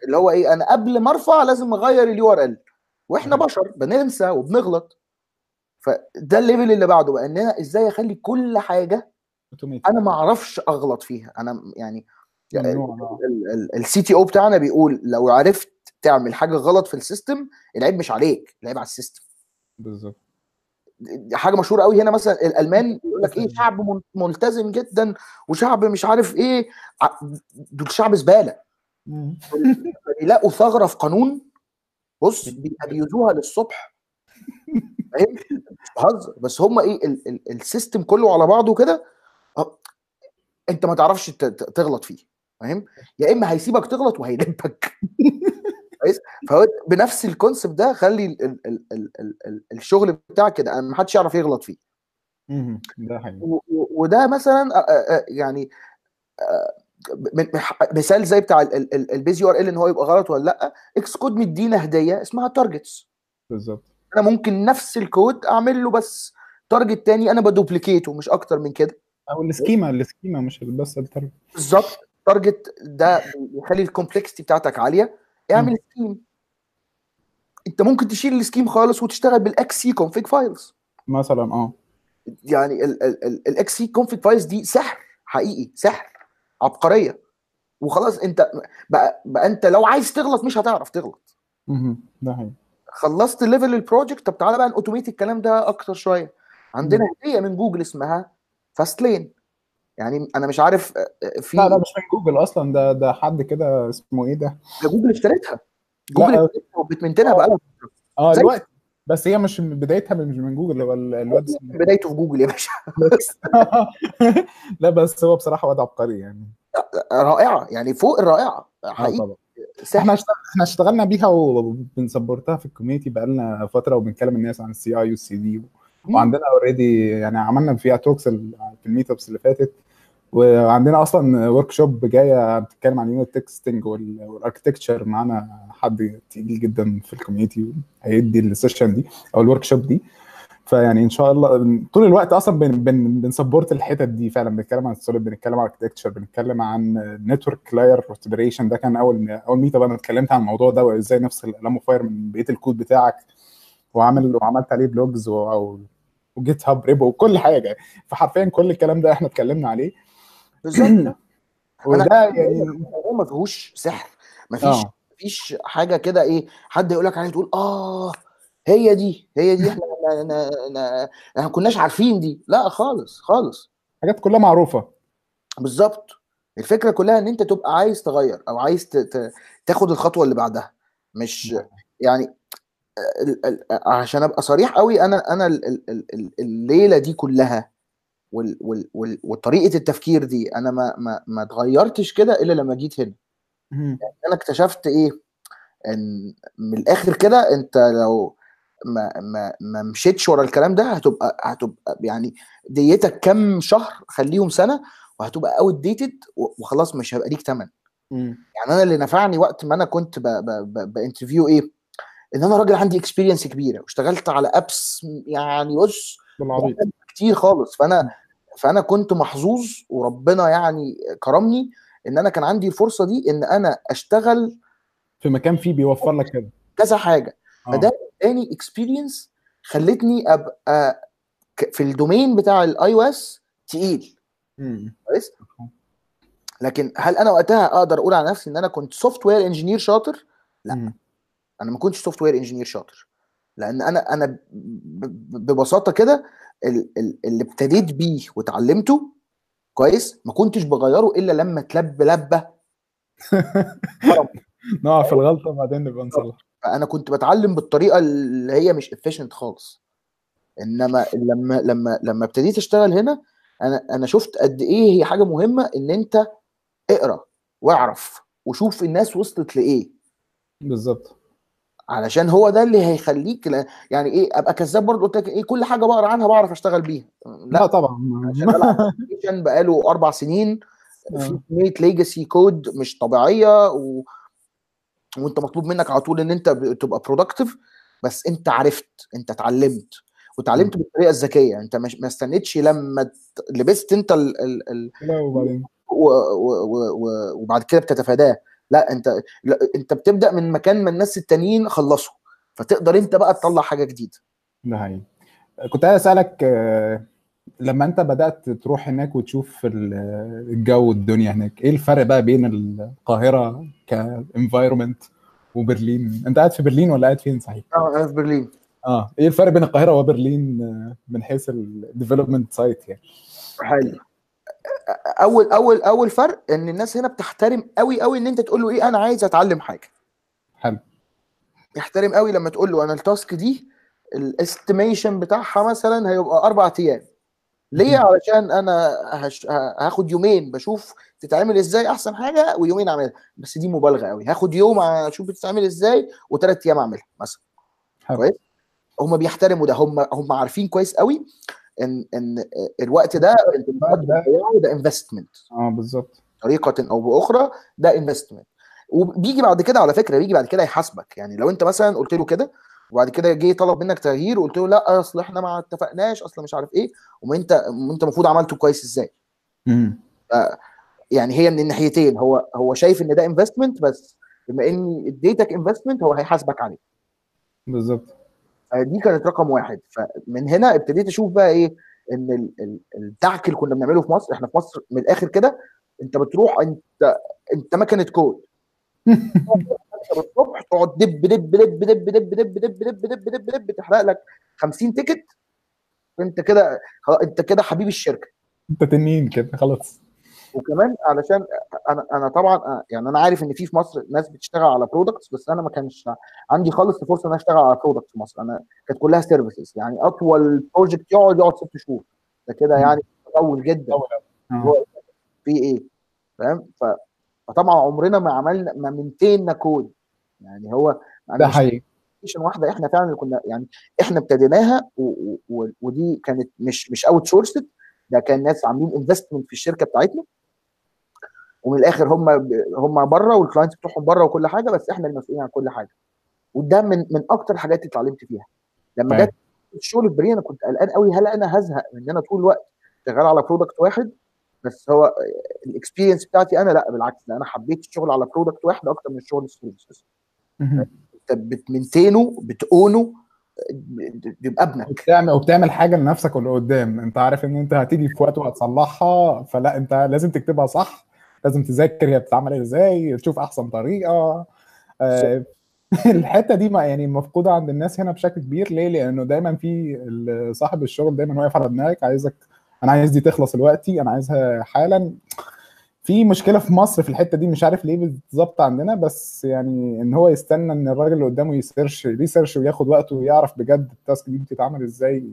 اللي هو إيه أنا قبل ما أرفع لازم أغير ال URL وإحنا. بشر بننسى وبنغلط فده ال level اللي بعده بقى إن أنا إزاي أخلي كل حاجة automated أنا ما أعرفش أغلط فيها. أنا يعني. ال CTO بتاعنا بيقول لو عرفت تعمل حاجة غلط في ال system العيب مش عليك العيب على ال system. بالظبط. حاجة مشهورة قوي هنا مثلا الألمان يقول لك إيه شعب ملتزم جدا وشعب مش عارف إيه. دول شعب زبالة. يلاقوا ثغرة في قانون بص بي abuse وها للصبح. فاهم؟ بهزر بس هم إيه ال- ال- ال system كله على بعضه كده أنت ما تعرفش تغلط فيه فاهم؟ يا إما هيسيبك تغلط وهيلبك. كويس؟ فهو بنفس ال concept ده خلي ال ال ال ال ال ال الشغل بتاعك كده ما حدش يعرف يغلط فيه. ده حقيقي. وده مثلا يعني مثال زي بتاع ال base URL إن هو يبقى غلط ولا لأ Xcode مدينا هدية اسمها targets بالظبط. أنا ممكن نفس الكود أعمل له بس target تاني أنا ب duplicate ه مش أكتر من كده. أو السكيما السكيما مش بس الترجمه بالظبط. target ده بيخلي ال complexity بتاعتك عالية. اعمل scheme. انت ممكن تشيل ال scheme خالص وتشتغل بال xcconfig files مثلا آه. يعني ال xcconfig files دي سحر حقيقي سحر عبقرية. وخلاص انت بقى, بقى انت لو عايز تغلط مش هتعرف تغلط. مهم. ده حقيقي. خلصت level ال project طب تعالى بقى ن automate الكلام ده أكتر شوية. عندنا هدية من جوجل اسمها fastlane يعني أنا مش عارف آه، في لا لا مش من جوجل أصلا. ده ده حد كده اسمه إيه ده؟ ده جوجل اشتريتها. جوجل لا. اشتريتها وبت maintain ها بقى آه دلوقتي. بس هي مش من بدايتها مش من جوجل هو ال- الواد اسمه بدايته في جوجل يا باشا. لا بس هو بصراحة واد عبقري يعني. رائعة. يعني فوق الرائعة. حقيقي. إحنا إحنا اشتغلنا بيها وبن support ها في ال community بقالنا فترة وبنكلم الناس عن ال CI وال CD وعندنا already يعني عملنا فيها talks في ال meetups اللي فاتت وعندنا أصلا workshop جاية بتتكلم عن unit testing وال architecture معانا حد تقيل جدا في ال community هيدي ال session دي أو ال workshop دي. فيعني إن شاء الله طول الوقت أصلا بن بن بن support الحتت دي فعلا. بنتكلم عن ال SOLID بنتكلم عن architecture بنتكلم عن network layer operation ده كان اول أول meetup أنا اتكلمت عن الموضوع ده وإزاي نفصل ال Alamofire من بقية الكود بتاعك. وعمل وعملت عليه blogs و- و GitHub repo وكل حاجة. فحرفيا كل الكلام ده إحنا اتكلمنا عليه. بالظبط. وده يعني الموضوع ما فيهوش سحر. ما فيش آه. مفيش حاجة كده إيه حد يقول لك عليها تقول آه هي دي هي دي إحنا ما كناش عارفين دي. لا خالص خالص. حاجات كلها معروفة. بالظبط. الفكرة كلها إن أنت تبقى عايز تغير أو عايز تاخد الخطوة اللي بعدها. مش يعني عشان أبقى صريح قوي أنا أنا ال- ال- ال- ال- الليلة دي كلها وطريقة التفكير دي أنا ما ما ما اتغيرتش كده إلا لما جيت هنا مهم. أنا اكتشفت إيه إن من الآخر كده أنت لو ما ما ما مشيتش ورا الكلام ده هتبقى هتبقى يعني ديتك كام شهر خليهم سنة وهتبقى outdated وخلاص مش هيبقى ليك ثمن. يعني أنا اللي نفعني وقت ما أنا كنت ب interview إيه إن أنا راجل عندي experience كبيرة واشتغلت على apps يعني بص كتير خالص فأنا فأنا كنت محظوظ وربنا يعني كرمني إن أنا كان عندي الفرصه دي إن أنا أشتغل في مكان فيه بيوفر لك كده كذا حاجة آه. فده اداني experience خلتني أبقى في ال domain بتاع ال iOS تقيل. كويس لكن هل أنا وقتها أقدر أقول على نفسي إن أنا كنت software engineer شاطر لا. مم. أنا ما كنتش software engineer شاطر لأن أنا أنا ببساطة كده ال- ال- اللي ابتديت بيه واتعلمته كويس ما كنتش بغيره إلا لما أتلبس لبسة. نقع في الغلطة وبعدين نبقى نصلح. فأنا كنت بتعلم بالطريقة اللي هي مش efficient خالص. إنما لما لما لما ابتديت أشتغل هنا أنا أنا شفت قد إيه هي حاجة مهمة إن أنت اقرأ واعرف وشوف الناس وصلت لإيه. بالظبط. علشان هو ده اللي هيخليك ل- يعني إيه أبقى كذاب برضه قلت لك إيه كل حاجة بقرا عنها بعرف أشتغل بيها. لأ. لا طبعا. application بقاله أربع سنين آه. في كمية ليجاسي كود مش طبيعية و... وأنت مطلوب منك على طول إن أنت تبقى productive بس أنت عرفت أنت اتعلمت. واتعلمت بالطريقة الذكية أنت مش ما استنيتش لما لبست أنت ال... ال... ال... و- و- و- وبعد كده بتتفاداه. لا انت لا انت بتبدأ من مكان ما الناس التانيين خلصوا فتقدر انت بقى تطلع حاجة جديدة. ده حقيقي. كنت عايز أسألك لما انت بدأت تروح هناك وتشوف ال- الجو والدنيا هناك إيه الفرق بقى بين القاهرة ك environment وبرلين؟ انت قاعد في برلين ولا قاعد فين صحيح؟ آه أنا في برلين. آه إيه الفرق بين القاهرة وبرلين من حيث ال development side يعني؟ حلو. أول أول أول فرق إن الناس هنا بتحترم قوي قوي إن أنت تقول له إيه أنا عايز أتعلم حاجة. حلو. يحترم قوي لما تقول له أنا ال task دي ال estimation بتاعها مثلا هيبقى أربع أيام. ليه. علشان أنا هش... هاخد يومين بشوف تتعمل إزاي أحسن حاجة ويومين أعملها. بس دي مبالغة قوي هاخد يوم أشوف بتتعمل إزاي وثلاث أيام أعملها مثلا. حلو. كويس؟ هم بيحترموا ده. هم هم عارفين كويس قوي إن إن الوقت ده ده- investment آه بالظبط. بطريقه أو بأخرى ده investment وبيجي بعد كده على فكرة بيجي بعد كده يحاسبك. يعني لو أنت مثلا قلت له كده وبعد كده جه طلب منك تغيير وقلت له لأ أصل إحنا ما اتفقناش أصل مش عارف إيه وما أنت أنت المفروض عملته كويس إزاي؟ مم. يعني هي من الناحيتين هو هو شايف إن ده investment بس بما اني اديتك investment هو هيحاسبك عليه. بالظبط. دي كانت رقم واحد فمن هنا ابتديت أشوف بقى إيه ان ال- ال- الدعك اللي كنا بنعمله في مصر إحنا في مصر من الآخر كده انت بتروح انت انت مكنه كود الصبح تقعد دب دب دب دب دب دب دب دب دب دب دب تحرق لك 50 ticket انت كده انت كده حبيب الشركة انت تنين كده خلاص وكمان علشان أنا أنا طبعا يعني أنا عارف إن في في مصر ناس بتشتغل على products بس أنا ما كانش عندي خالص فرصة إن أنا أشتغل على product في مصر. أنا كانت كلها services يعني أطول project يقعد يقعد ست شهور. ده كده يعني طول جدا. آه. في إيه؟ فاهم؟ فطبعا عمرنا ما عملنا ما maintain نا code يعني هو ده حقيقي. واحدة إحنا فعلا اللي كنا يعني إحنا ابتديناها ودي كانت مش مش outsourced ده كان ناس عاملين investment في الشركة بتاعتنا. ومن الآخر هم هم بره وال clients بتوعهم بره وكل حاجة بس إحنا المسؤولين عن كل حاجة. وده من من أكتر الحاجات اللي اتعلمت فيها. لما أيوة. جت الشغل في برلين أنا كنت قلقان قوي هل أنا هزهق إن أنا طول الوقت شغال على product واحد؟ بس هو ال experience بتاعتي أنا لأ بالعكس أنا حبيت الشغل على product واحد أكتر من الشغل ال services. أنت بتمنتينه بتقونه بيبقى ابنك. وبتعمل وبتعمل حاجة لنفسك واللي قدام. أنت عارف إن أنت هتيجي في وقت وهتصلحها فلأ أنت لازم تكتبها صح لازم تذاكر هي بتتعمل إزاي تشوف أحسن طريقة. آه، الحتة دي ما يعني مفقودة عند الناس هنا بشكل كبير. ليه؟ لأنه دايما في صاحب الشغل دايما واقف على دماغك عايزك أنا عايز دي تخلص دلوقتي أنا عايزها حالا. في مشكلة في مصر في الحتة دي مش عارف ليه بالظبط عندنا بس يعني إن هو يستنى إن الراجل اللي قدامه ي search research وياخد وقته ويعرف بجد ال task دي بتتعمل إزاي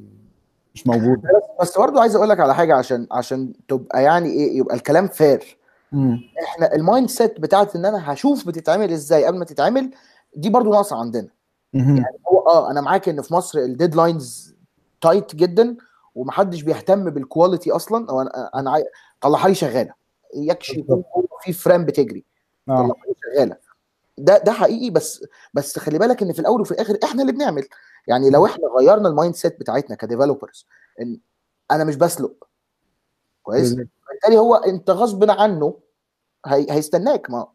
مش موجود. بس برضه عايز أقول لك على حاجة عشان عشان تبقى يعني إيه يبقى الكلام fair مم. إحنا ال mindset بتاعت ان أنا هشوف بتتعمل إزاي قبل ما تتعمل دي برضه ناقصة عندنا. مهم. هو آه أنا معاك إن في مصر ال deadlines tight جدا ومحدش بيهتم بال quality أصلا. أو أنا أنا عاي... طلعها لي شغالة. يكش يكون في frame بتجري. آه. طلعها لي شغالة. ده ده حقيقي بس بس خلي بالك إن في الأول وفي الآخر إحنا اللي بنعمل. يعني لو إحنا غيرنا ال mindset بتاعتنا ك developers إن أنا مش بسلق. كويس؟ بالظبط. بالتالي هو انت غصب عنه هي... هيستناك. ما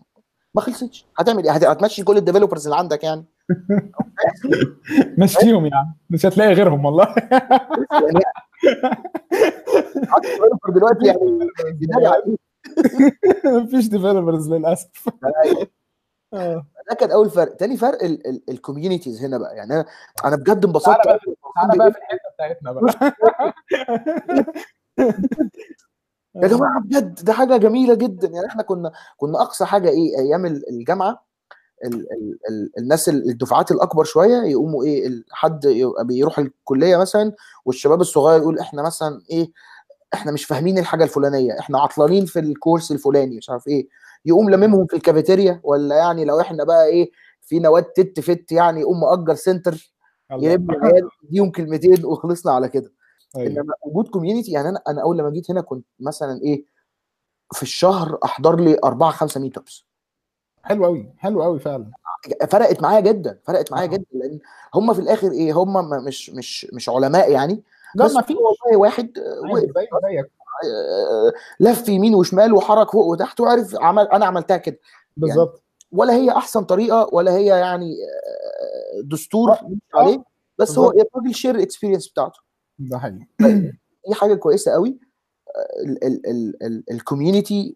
ما خلصتش. هتعمل إيه؟ هت- هتمشي كل ال developers اللي عندك يعني. مشيهم يعني. مش هتلاقي غيرهم والله. دلوقتي يعني مفيش developers للأسف. ده كان أول فرق. تاني فرق ال communities هنا بقى. يعني أنا أنا بجد انبسطت. تعالى بقى في الحتة بتاعتنا بقى. يا جماعة بجد ده حاجة جميلة جدا. يعني إحنا كنا كنا أقصى حاجة إيه أيام ال- الجامعة ال ال ال الناس ال- الدفعات الأكبر شوية يقوموا إيه حد بيروح الكلية مثلا والشباب الصغير يقول إحنا مثلا إيه إحنا مش فاهمين الحاجة الفلانية إحنا عطلانين في الكورس الفلاني مش عارف إيه. يقوم لممهم في الكافيتيريا ولا يعني لو إحنا بقى إيه في نواد تت فت يعني يقوم مأجر سنتر. يلم العيال يديهم كلمتين وخلصنا على كده. أيوة. انما وجود community يعني أنا أنا أول لما جيت هنا كنت مثلا إيه في الشهر أحضر لي أربعة خمسة meetups حلو قوي حلو قوي فعلا فرقت معايا جدا فرقت معايا آه. جدا لأن هم في الآخر إيه هم مش مش مش علماء يعني بس ما في والله واحد وقف زيك آه، لف يمين وشمال وحرك فوق وتحت وعرف عمل أنا عملتها كده بالظبط ولا هي أحسن طريقة ولا هي يعني آه، دستور آه. عليه بس هو. الراجل share experience بتاعته ده حقيقي. دي حاجة كويسة قوي ال community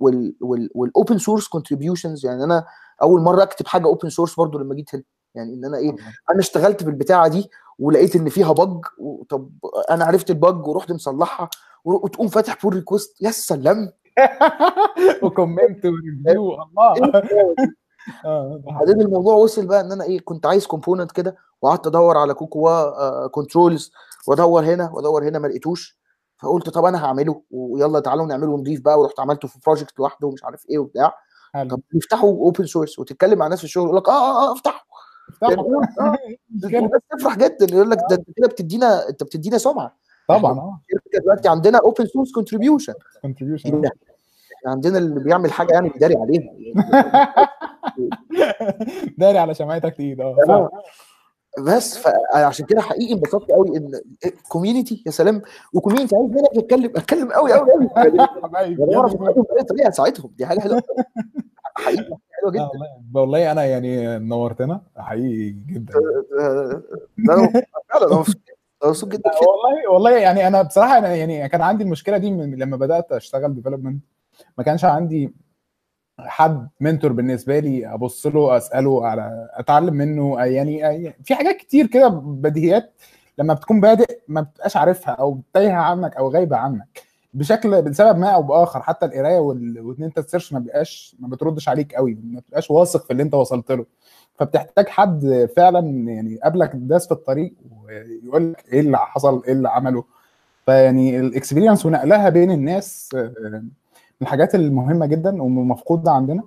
وال open source contributions يعني أنا أول مرة أكتب حاجة open source برضو لما جيت هنا. يعني إن أنا إيه أنا اشتغلت بالبتاعه دي ولقيت إن فيها bug طب أنا عرفت ال bug ورحت مصلحها وتقوم فاتح pull request يا سلام! و comment و review الله! ده حقيقي. بعدين الموضوع وصل بقى إن أنا إيه كنت عايز component كده وقعدت أدور على Cocoa Controls وادور هنا وادور هنا ما لقيتوش. فقلت طب أنا هعمله ويلا تعالوا نعمله نضيف بقى ورحت عملته في project لوحده ومش عارف إيه وبتاع. طب نفتحه open source وتتكلم مع ناس في الشغل يقول لك آه آه آه افتحه يعني افتحوا. آه، مشكلة. الناس تفرح جدا يقول لك ده أنت كده بتدينا أنت بتدينا سمعة. طبعا آه. الشركة دلوقتي عندنا open source contribution contribution عندنا اللي بيعمل حاجة يعني بيداري عليها. داري على شمعتك ايد آه. آه. بس فعشان كده حقيقي انبسطت قوي ان community يا سلام. و community عايز منك اتكلم اتكلم قوي قوي قوي. طريقه اساعدهم دي حاجة حلوة. حقيقي حلوة آه، جدا. والله أنا يعني نورتنا. حقيقي جدا. آه، فعلا أنا مبسوط جدا. والله والله يعني أنا بصراحة أنا يعني كان عندي المشكلة دي من لما بدأت أشتغل development ما كانش عندي حد منتور بالنسبة لي أبص له أسأله على أتعلم منه يعني في حاجات كتير كده بديهيات لما بتكون بادئ ما بتبقاش عارفها أو تايهة عنك أو غايبة عنك بشكل بسبب ما أو بآخر حتى القراية وان انت تسيرش ما بيبقاش ما بتردش عليك قوي ما بتبقاش واثق في اللي أنت وصلت له. فبتحتاج حد فعلا يعني قبلك داس في الطريق ويقول لك إيه اللي حصل إيه اللي عمله. فيعني ال experience ونقلها بين الناس الحاجات المهمة جدا ومفقودة عندنا.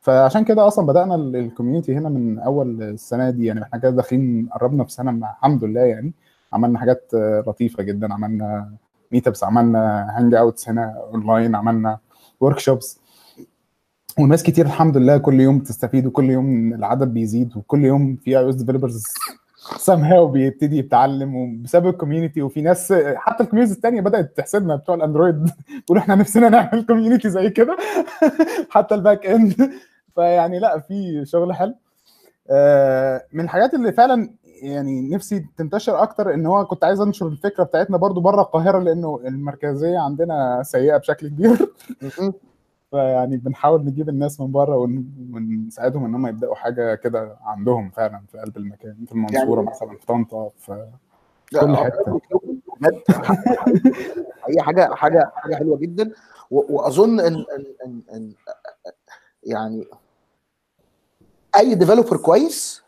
فعشان كده أصلا بدأنا ال community هنا من أول السنة دي. يعني إحنا كده داخلين قربنا في سنة الحمد لله يعني. عملنا حاجات لطيفة جدا. عملنا meetups عملنا hangouts هنا اونلاين عملنا workshops وناس كتير الحمد لله كل يوم بتستفيد وكل يوم العدد بيزيد وكل يوم في iOS developers هاو بيبتدي يتعلم وبسبب ال community وفي ناس حتى ال community الثانية بدأت تحسدنا بتوع ال Android يقولوا إحنا نفسنا نعمل community زي كده حتى ال back end. فيعني لأ في شغل حلو. آه، من الحاجات اللي فعلا يعني نفسي تنتشر أكتر إن هو كنت عايز أنشر الفكرة بتاعتنا برضو بره القاهرة لأنه المركزية عندنا سيئة بشكل كبير. فيعني بنحاول نجيب الناس من بره ون- ونساعدهم إن هم يبدأوا حاجة كده عندهم فعلا في قلب المكان في المنصوره يعني- مثلا في طنطا في كل آه،. بجد هي حاجة حاجة حاجة حلوة جدا و- وأظن إن إن إن, إن يعني أي developer كويس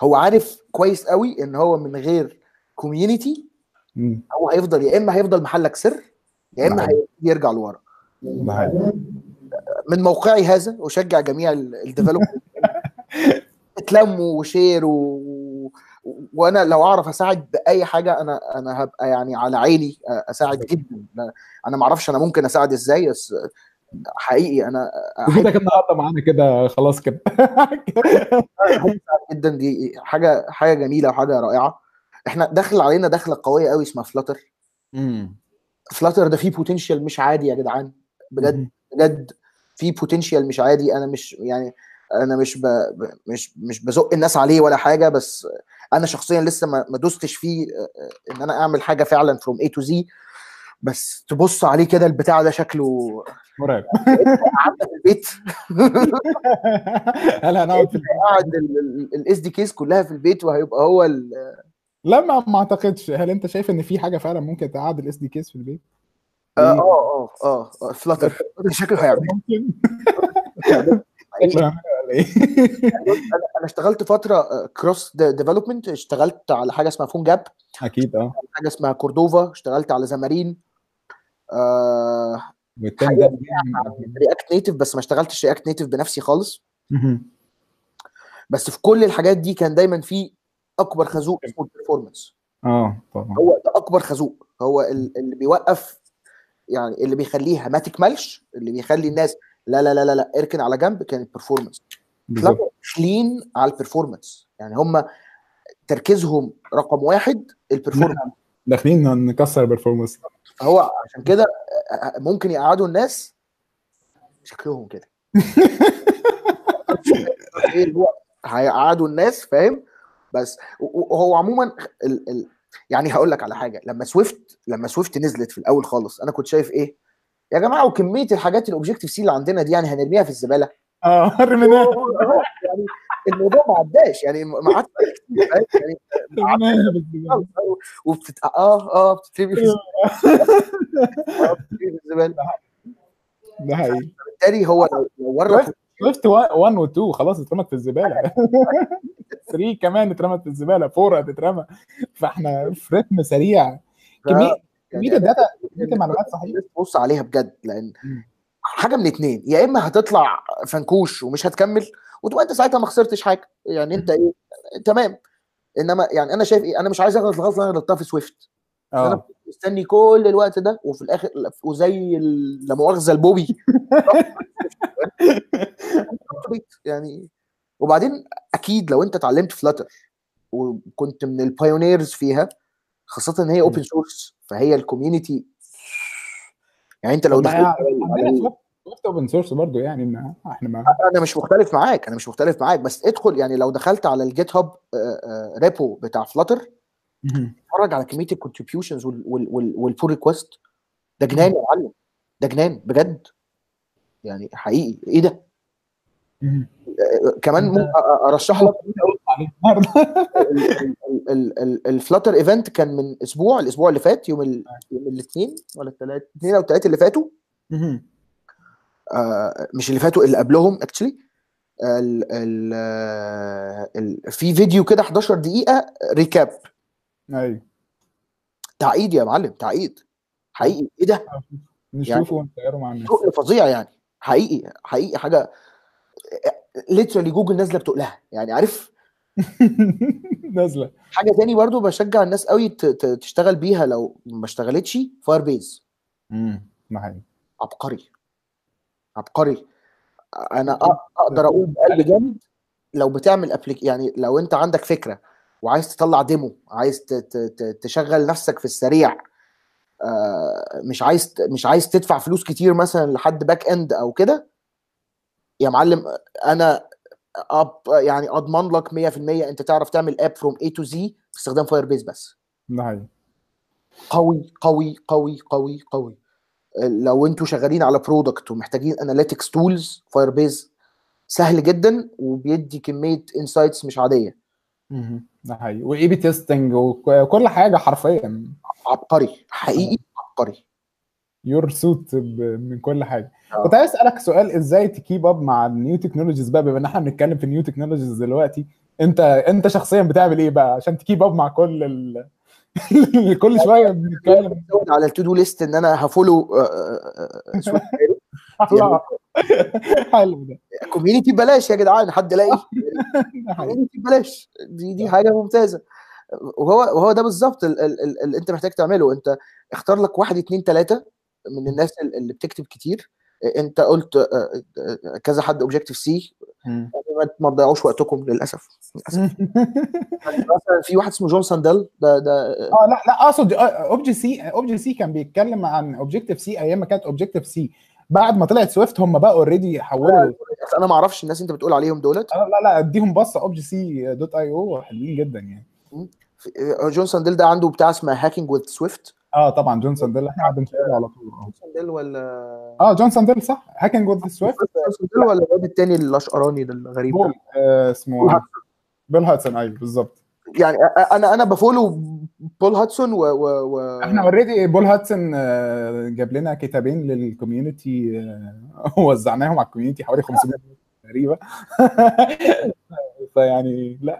هو عارف كويس قوي إن هو من غير community. هو هيفضل يا إما هيفضل محلك سر يا إما نعم. هيبتدي يرجع لورا. من موقعي هذا أشجع جميع ال developer اتلموا و share و... وأنا لو أعرف أساعد بأي حاجة أنا أنا هبقى يعني على عيني أساعد جدا. أنا ما أعرفش أنا ممكن أساعد إزاي بس حقيقي أنا أحب وجودك النهارده معانا كده خلاص كده. جدا. دي حاجة حاجة جميلة وحاجة رائعة. إحنا داخل علينا دخلة قوية قوي اسمها Flutter مم. Flutter ده فيه potential مش عادي يا جدعان. بجد بجد. في potential مش عادي أنا مش يعني أنا مش ب... مش مش بزق الناس عليه ولا حاجة بس أنا شخصيا لسه ما دوستش فيه آه، آه، إن أنا أعمل حاجة فعلا from A to Z بس تبص عليه كده البتاع ده شكله مرعب. قعدنا في البيت. هل هنقعد في قاعد ال SDKs كلها في البيت وهيبقى هو ال... لا ما أعتقدش. هل أنت شايف إن في حاجة فعلا ممكن تقعد ال SDKs في البيت؟ آه آه آه آه Flutter شكله هيعمل. حقيقي. شكله إيه؟ أنا اشتغلت فترة cross development اشتغلت على حاجة اسمها PhoneGap أكيد آه. حاجة اسمها كوردوفا اشتغلت على Xamarin آه React Native بس ما اشتغلتش React Native بنفسي خالص. بس في كل الحاجات دي كان دايما في أكبر خازوق اسمه ال performance آه طبعا. هو ده أكبر خازوق. هو ال- اللي بيوقف يعني اللي بيخليها ما تكملش اللي بيخلي الناس لا لا لا لا, لا اركن على جنب كان ال performance كلين على ال performance يعني هم تركيزهم رقم واحد ال performance داخلين نكسر ال performance فهو عشان كده ممكن يقعدوا الناس شكلهم كده. هو هيقعدوا الناس فاهم؟ بس وهو عموما ال ال يعني هقول لك على حاجة لما Swift لما Swift نزلت في الأول خالص أنا كنت شايف إيه؟ يا جماعة وكمية الحاجات ال Objective-C اللي عندنا دي يعني هنرميها في الزبالة؟ آه رميناها يعني الموضوع ما عداش يعني ما فاهم؟ يعني. وبتت... آه آه بتترمي في الزبالة. ده حقيقي. بالتالي هو لو ورط Swift 1 و 2 خلاص اترمت في الزبالة. 3 كمان اترمت في الزبالة 4 هتترمى. فاحنا في رتم سريع. كميه كميه يعني ال data كمية المعلومات صحيح بص عليها بجد لأن. حاجة من اتنين يا إما هتطلع فنكوش ومش هتكمل وتبقى أنت ساعتها ما خسرتش حاجة. يعني أنت إيه؟ تمام. إنما يعني أنا شايف إيه؟ أنا مش عايز أغلط الغلطه اللي أنا غلطتها في Swift. آه. مستني كل الوقت ده وفي الآخر وزي لا مؤاخذة البوبي. يعني وبعدين أكيد لو أنت اتعلمت Flutter وكنت من ال pioneers فيها خاصة إن هي open source فهي ال community يعني أنت لو دخلت open source برضه يعني ما إحنا ما أنا مش مختلف معاك أنا مش مختلف معاك بس ادخل يعني لو دخلت على ال GitHub repo بتاع Flutter اتفرج على كمية ال contributions وال pull request ده جنان يا معلم. ده جنان بجد. يعني حقيقي. إيه ده. آه، كمان ممكن ارشح لك ال Flutter event كان من أسبوع الأسبوع اللي فات يوم ال... يوم الاثنين ولا الثلاث الاثنين أو الثلاثه اللي فاتوا. آه مش اللي فاتوا اللي قبلهم actually ال... ال... آه، ال... في فيديو كده 11 دقيقة recap أيوه. تعقيد يا معلم تعقيد. حقيقي. إيه ده؟ نشوفه ونغيره مع الناس. شغل فظيع يعني. حقيقي حقيقي حاجة. literally جوجل نازلة بتقولها يعني عارف؟ نازلة. حاجة تاني برضو بشجع الناس قوي تشتغل بيها لو ما اشتغلتش Firebase امم عبقري. عبقري. أنا أقدر أقول بقلب جامد لو بتعمل app ليك يعني لو أنت عندك فكرة. وعايز تطلع demo عايز تشغل نفسك في السريع. آه، مش عايز مش عايز تدفع فلوس كتير مثلا لحد backend أو كده؟ يا معلم أنا أب يعني أضمن لك 100% أنت تعرف تعمل app from A to Z باستخدام Firebase بس. حقيقي. قوي قوي قوي قوي قوي. لو أنتوا شغالين على product ومحتاجين analytics tools Firebase سهل جدا وبيدي كمية insights مش عادية. ده حقيقي. و A/B testing وكل حاجة حرفيا. عبقري. حقيقي عبقري. your suite من كل حاجة. آه. كنت عايز أسألك سؤال إزاي ت keep up مع ال new technologies بقى؟ بما إن إحنا بنتكلم في ال new technologies دلوقتي أنت أنت شخصيا بتعمل إيه بقى؟ عشان ت keep up مع كل ال... كل شوية بنتكلم. على ال to-do list إن أنا ه follow آه، آه، آه،. حلو ده. community ببلاش يا جدعان حد لاقي. community ببلاش دي دي حاجة ممتازة. وهو وهو ده بالظبط ال- ال- ال- اللي انت محتاج تعمله. انت اختار لك واحد اتنين تلاتة من الناس ال- اللي بتكتب كتير. انت قلت آه، آه، كذا حد Objective-C. ما- ما تضيعوش وقتكم للأسف. للأسف. مثلا في واحد اسمه جون ساندل ده ده آه لا لا اقصد Obj-C Obj-C كان بيتكلم عن Objective-C أيام ما كانت Objective-C بعد ما طلعت Swift هم بقى already حولوا أنا ما أعرفش الناس أنت بتقول عليهم دولت. آه لا لا أديهم بصة. objc dot io حلوين جدا يعني. في- جون ساندل ده عنده بتاع اسمه Hacking with Swift آه طبعا جون ساندل إحنا بنشتغل على طول. آه. ساندل ولا؟ آه جون ساندل صح. Hacking with Swift جون ساندل ولا الواد التاني الأشقراني ده الغريب ده؟ آه اسمه بول هدسون. أيوه بالظبط. يعني أنا أنا ب follow بول هدسون و, و, و... إحنا already بول هدسون آه، جاب لنا كتابين لل community آه، وزعناهم على ال community حوالي 500 تقريبا. فيعني لا.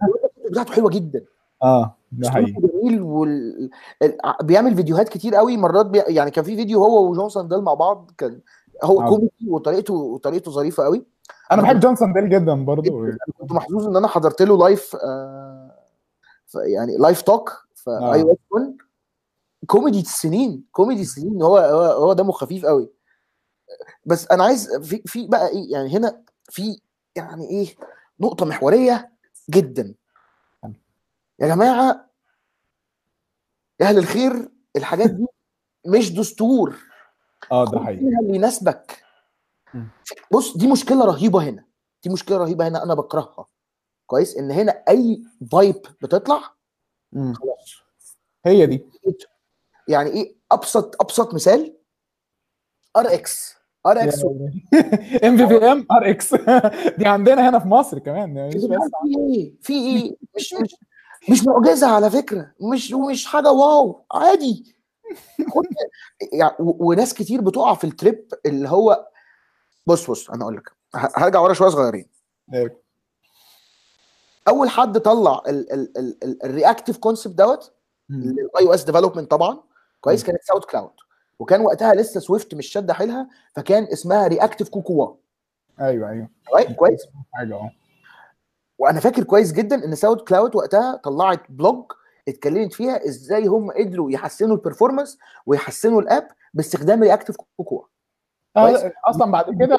بتاعته حلوة جدا. آه ده حقيقي. جميل وال... ال- بيعمل فيديوهات كتير قوي مرات بي... يعني كان في فيديو هو وجون ساندل مع بعض كان هو آه. كوميدي وطريقته وطريقته ظريفة قوي. أنا بحب جون ساندل جدا برضو أنا كنت محظوظ إن أنا حضرت له live آه يعني live talk في. iOS 1 كوميدي السنين كوميدي السنين هو هو هو دمه خفيف قوي. بس أنا عايز في في بقى إيه يعني هنا في يعني إيه نقطة محورية جدا. يا جماعة يا أهل الخير الحاجات دي مش دستور. آه ده حقيقي. اللي يناسبك. بص دي مشكلة رهيبة هنا. دي مشكلة رهيبة هنا أنا بكرهها. كويس إن هنا أي vibe بتطلع. خلاص. هي دي. يعني إيه؟ أبسط أبسط مثال ار إكس ار إكس ام في في ام ار إكس دي عندنا هنا في مصر كمان. يعني في إيه؟ في إيه؟ مش مش مش معجزة على فكرة. مش مش حاجة wow. عادي. خد. يعني وناس كتير بتقع في ال trap اللي هو بص بص أنا أقول لك. هرجع ورا شوية صغيرين. أول حد طلع ال reactive concept دوت ال iOS development طبعا. كويس. كانت SoundCloud وكان وقتها لسه Swift مش شاده حيلها فكان اسمها ReactiveCocoa أيوه أيوه. كويس حاجة آه. وأنا فاكر كويس جدا إن SoundCloud وقتها طلعت blog اتكلمت فيها إزاي هم قدروا يحسنوا ال performance ويحسنوا ال app باستخدام ReactiveCocoa. آه، أصلا بعد كده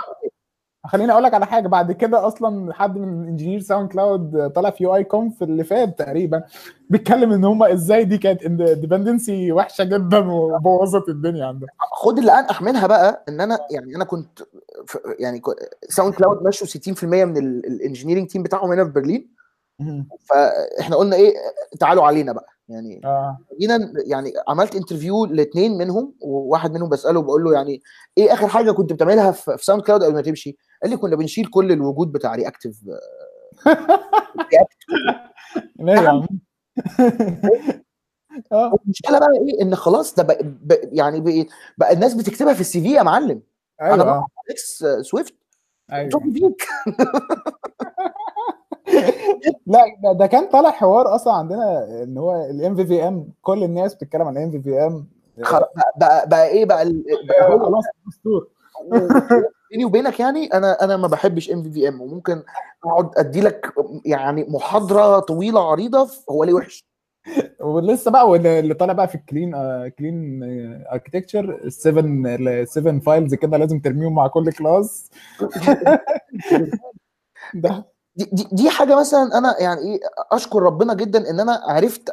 خليني أقول لك على حاجة بعد كده أصلا حد من engineer SoundCloud طلع في UIKonf اللي فات تقريبا بيتكلم إن هم إزاي دي كانت dependency وحشة جدا وبوظت الدنيا عندهم. خد اللي انقح منها بقى إن أنا يعني أنا كنت يعني SoundCloud مشوا 60% من ال engineering team بتاعهم هنا في برلين. فإحنا قلنا إيه تعالوا علينا بقى. يعني آه. جينا يعني عملت interview لاثنين منهم وواحد منهم بسأله بقول له يعني إيه آخر حاجة كنت بتعملها في SoundCloud قبل ما تمشي؟ قال لي كنا بنشيل كل الكود بتاع reactive ليه يا عم. آه. المشكلة بقى إيه؟ إن خلاص ده بقى بقى- يعني بقى, بقى الناس بتكتبها في ال CV يا معلم. أنا أيوه بقى آه. RxSwift أيوه. شوف فيك لا ده, ده كان طالع حوار أصلا عندنا إن هو ال MVVM كل الناس بتتكلم عن ال MVVM بقى, بقى, بقى إيه بقى, بقى هو خلاص دستور بيني وبينك يعني أنا أنا ما بحبش MVVM وممكن أقعد ادي لك يعني محاضرة طويلة عريضة هو ليه وحش. ولسه بقى واللي اللي طالع بقى في ال clean آه clean architecture ال seven ال seven files كده لازم ترميهم مع كل class ده. دي, دي, حاجة مثلا أنا يعني إيه أشكر ربنا جدا إن أنا عرفت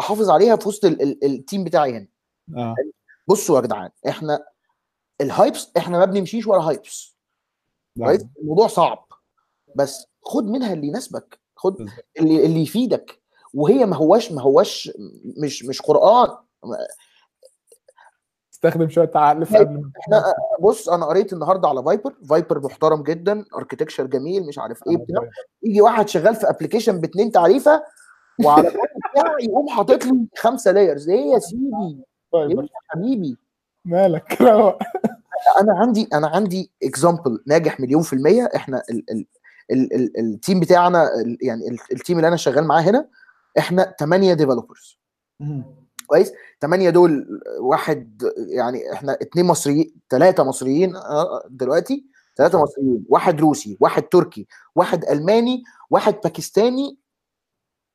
أحافظ عليها في وسط ال- ال- team بتاعي هنا آه. بصوا يا جدعان إحنا ال hypes إحنا ما بنمشيش ورا hypes كويس الموضوع صعب. بس خد منها اللي يناسبك. خد. اللي اللي يفيدك. وهي ما هواش ما هواش مش مش قرآن. استخدم شوية عقل في قبل ما إحنا بص أنا قريت النهارده على VIPER VIPER محترم جدا. architecture جميل مش عارف إيه بتاع. يجي واحد شغال في application باتنين تعريفة وعلى بتاعه يقوم حاطط لي خمسة layers إيه يا سيدي؟ إيه طيب يا حبيبي؟ مالك؟ أنا عندي أنا عندي example ناجح مليون في المية. إحنا ال ال ال ال team بتاعنا ال يعني ال team اللي أنا شغال معاه هنا إحنا 8 developers كويس؟ 8 دول واحد يعني إحنا اثنين مصريين ثلاثة مصريين آه، دلوقتي ثلاثة مصريين واحد روسي واحد تركي واحد ألماني واحد باكستاني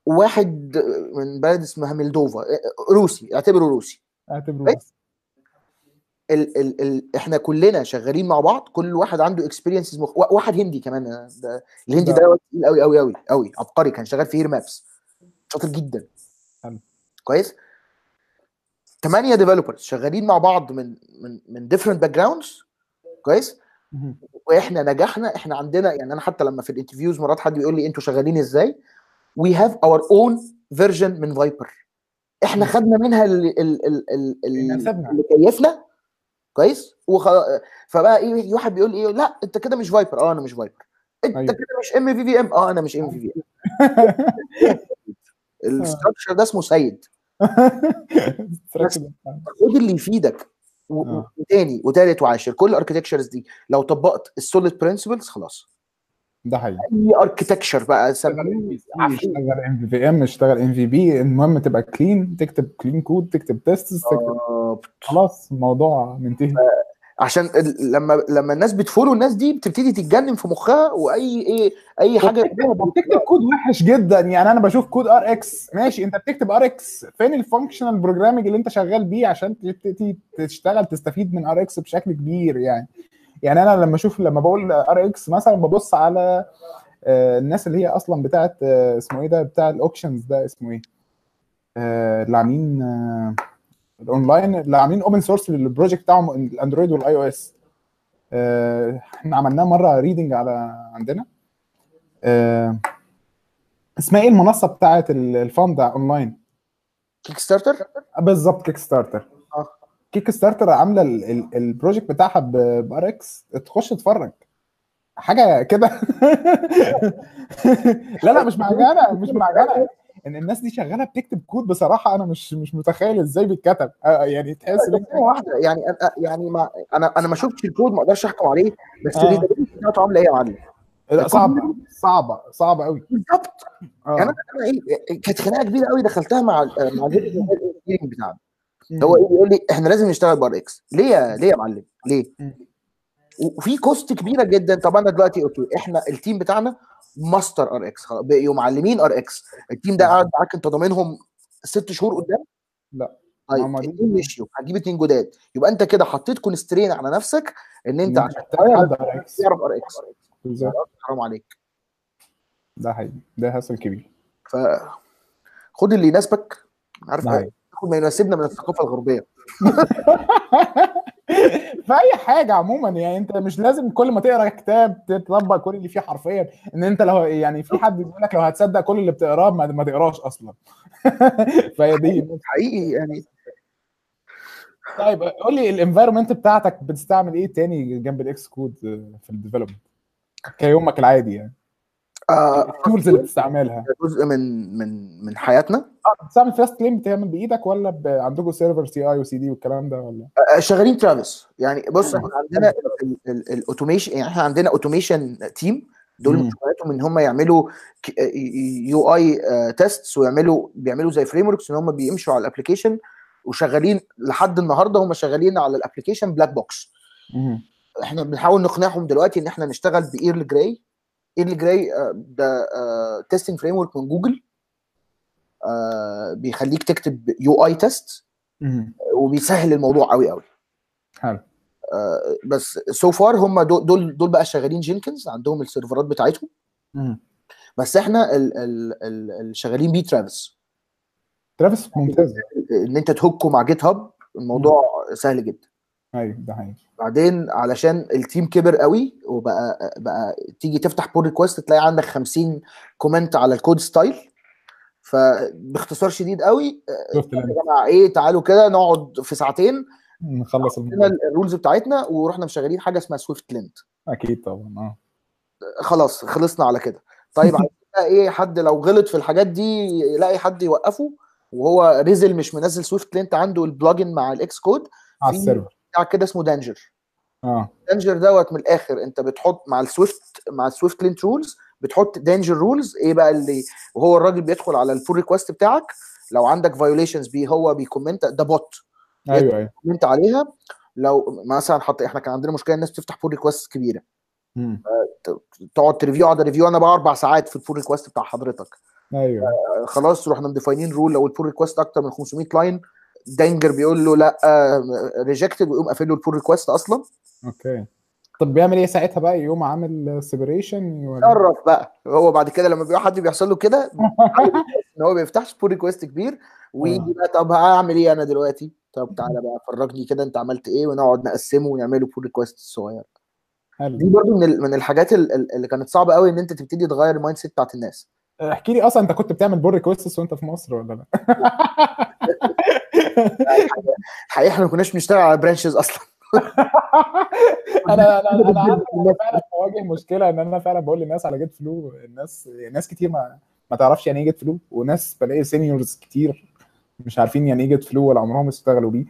وواحد من بلد اسمها مولدوفا آه، روسي اعتبره روسي. اعتبره بس ال ال ال إحنا كلنا شغالين مع بعض كل واحد عنده experiences مخ... وا- واحد هندي كمان آه، ده الهندي ده. تقيل قوي قوي قوي قوي عبقري كان شغال في HERE Maps شاطر جدا حلو. كويس ثمانية developers شغالين مع بعض من من من different backgrounds كويس. وإحنا نجحنا إحنا عندنا يعني أنا حتى لما في ال interviews مرات حد بيقول لي أنتوا شغالين إزاي we have our own version من VIPER إحنا. خدنا منها. اللي كيفنا كويس؟ وخ... فبقى إيه يجي واحد بيقول إيه لا أنت كده مش VIPER. آه أنا مش VIPER. أنت أيوة. كده مش MVVM آه أنا مش MVVM ال structure ده اسمه سيد. خد اللي يفيدك. آه. وتاني وتالت وعاشر. كل ال architectures دي لو طبقت ال SOLID principles خلاص. ده حقيقي. أي architecture بقى سميه. اشتغل MVVM اشتغل ام في بي. المهم تبقى clean تكتب clean code تكتب test تكتب خلاص الموضوع منتهي. عشان لما لما الناس بت follow الناس دي بتبتدي تتجنن في مخها وأي إيه أي حاجة بتكتب كود وحش جدا. يعني أنا بشوف code Rx ماشي أنت بتكتب Rx فين ال functional programming اللي أنت شغال بيه عشان تبتدي تشتغل تستفيد من Rx بشكل كبير يعني؟ يعني أنا لما أشوف لما بقول Rx مثلا ببص على آه، الناس اللي هي أصلا بتاعت آه، اسمه إيه ده بتاع ال auctions ده اسمه إيه؟ آه، اللي عاملين الأونلاين اللي عاملين open source لل project بتاعهم ال Android وال iOS إحنا عملناه مرة reading على عندنا. اسمها إيه المنصة بتاعت ال- ال fund online Kickstarter بالظبط Kickstarter Kickstarter عاملة ال- ال- project بتاعها ب Rx تخش تتفرج. حاجة كده. لا لا مش معجنة مش معجنة. إن الناس دي شغالة بتكتب كود بصراحة أنا مش مش متخيل إزاي بيتكتب. آه، يعني تحس واحدة. يعني أنا- يعني ما أنا أنا ما شفتش الكود ما أقدرش أحكم عليه بس آه. بتاعته عاملة إيه يا معلم؟ لا، صعبة. صعبة صعبة قوي بالظبط يعني آه أنا أنا إيه كانت خناقة كبيرة قوي دخلتها مع مع بتاعنا. هو إيه بيقول لي إحنا لازم نشتغل ب Rx. ليه يا ليه يا معلم؟ ليه. وفي cost كبيرة جدا. طب أنا دلوقتي okay إحنا ال team بتاعنا master Rx بقوا معلمين Rx ال team ده قاعد معاك أنت ضامنهم ست شهور قدام؟ لا. طيب اتنين مشيوا. هتجيب اتنين جداد. يبقى أنت كده حطيت constraint على نفسك إن أنت عشان تعرف Rx. حرام عليك. ده حقيقي. ده hassle كبير. ف خد اللي يناسبك. عارف ده حقيقي خد ما يناسبنا من الثقافة الغربية. في أي حاجة عموما يعني أنت مش لازم كل ما تقرأ كتاب تطبق كل اللي فيه حرفيا. إن أنت لو يعني في حد بيقول لك لو هتصدق كل اللي بتقراه ما, ما تقراش أصلا. فهي دي. حقيقي يعني. طيب قول لي ال environment بتاعتك بتستعمل إيه تاني جنب ال Xcode في ال development كيومك العادي يعني. ال tools اللي بتستعملها. جزء من من من حياتنا. آه بتستعمل Fastlane بتعمل بإيدك ولا ب... عندكم server CI و CD والكلام ده ولا؟ آه، شغالين Travis يعني بص إحنا عندنا ال automation يعني إحنا عندنا automation team دول مم. شغلتهم إن هم يعملوا UI tests ويعملوا بيعملوا زي frameworks إن هم بيمشوا على ال application وشغالين لحد النهارده هم شغالين على ال application black box. إحنا بنحاول نقنعهم دلوقتي إن إحنا نشتغل ب EarlGrey EarlGrey؟ ده testing framework من جوجل. آه، بيخليك تكتب UI test مم. وبيسهل الموضوع قوي قوي. حلو. آه، بس so far هم دول دول بقى شغالين Jenkins عندهم ال server ات بتاعتهم. مم. بس إحنا ال ال ال بيه Travis Travis ممتاز. إن انت ت hook ه مع GitHub الموضوع سهل جدا. أيوه ده حقيقي. بعدين علشان ال team كبر قوي وبقى بقى تيجي تفتح pull request تلاقي عندك 50 comment على ال code style فباختصار شديد قوي يا جماعة إيه تعالوا كده نقعد في ساعتين. نخلص الرولز بتاعتنا ورحنا مشغلين حاجة اسمها سويفت لينت أكيد طبعا آه. خلاص خلصنا على كده. طيب إيه حد لو غلط في الحاجات دي يلاقي حد يوقفه وهو ريزل مش منزل سويفت لينت عنده البلجن مع الاكس كود على السيرفر. بتاع كده اسمه دانجر آه. دانجر دوت من الآخر. انت بتحط مع السويفت مع ال SwiftLint rules بتحط Danger rules إيه بقى اللي وهو الراجل بيدخل على ال pull request بتاعك لو عندك violations بي هو بي comment ده bot أيوه أيوه. comment عليها. لو مثلا حط إحنا كان عندنا مشكلة الناس بتفتح pull request كبيرة. مم. تقعد ت review اقعد review أنا بقى أربع ساعات في ال pull request بتاع حضرتك. أيوه. آه، خلاص رحنا م define ين rule لو ال pull request أكتر من 500 line Danger بيقول له لأ rejected ويقوم قافل له ال pull request أصلا. okay. طب بيعمل إيه ساعتها بقى؟ يقوم عامل separation يعرف بقى. هو بعد كده لما بيبقى حد بيحصل له كده إن هو ما بيفتحش pull request كبير ويجي بقى طب هعمل إيه أنا دلوقتي؟ طب تعالى بقى فرجني كده أنت عملت إيه؟ ونقعد نقسمه ونعمله pull request صغير حلو. دي برضو من من الحاجات ال- ال- اللي كانت صعبة قوي إن أنت تبتدي تغير ال mindset بتاعت الناس. احكي لي أصلا أنت كنت بتعمل pull requests وأنت في مصر ولا لأ؟ الحقيقة إحنا ما كناش بنشتغل على branches أصلا. أنا أنا أنا فعلا بواجه مشكلة إن أنا فعلا بقول للناس على Git Flow الناس ناس كتير ما ما تعرفش يعني إيه Git Flow وناس بلاقي seniors كتير مش عارفين يعني إيه Git Flow ولا عمرهم اشتغلوا بيه.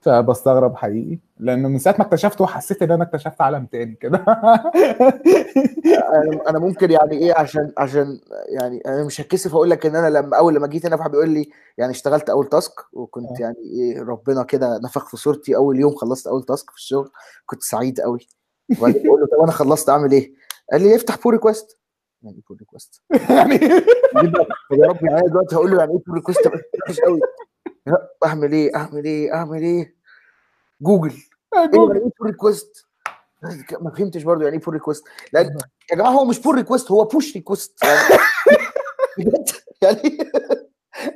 فبستغرب حقيقي لأنه من ساعه ما اكتشفته حسيت ان أنا اكتشفت عالم تاني كده أنا ممكن يعني إيه عشان عشان يعني أنا مش هتكسف أقول لك ان أنا لما اول لما جيت هنا واحد بيقول لي يعني اشتغلت اول task وكنت آه. يعني إيه ربنا كده نفخ في صورتي اول يوم خلصت اول task في الشغل كنت سعيد قوي وبعدين بقول له طب أنا خلصت اعمل إيه؟ قال لي افتح pull request يعني إيه pull request؟ يعني يا رب يعني أنا دلوقتي هقول له يعني إيه pull request قوي أعمل إيه؟ أعمل إيه؟ أعمل إيه؟ جوجل. إيه يعني جوجل. إيه pull request؟ ما فهمتش برضه يعني إيه pull request لأن يا جماعة هو مش pull request هو push request يعني بجد يعني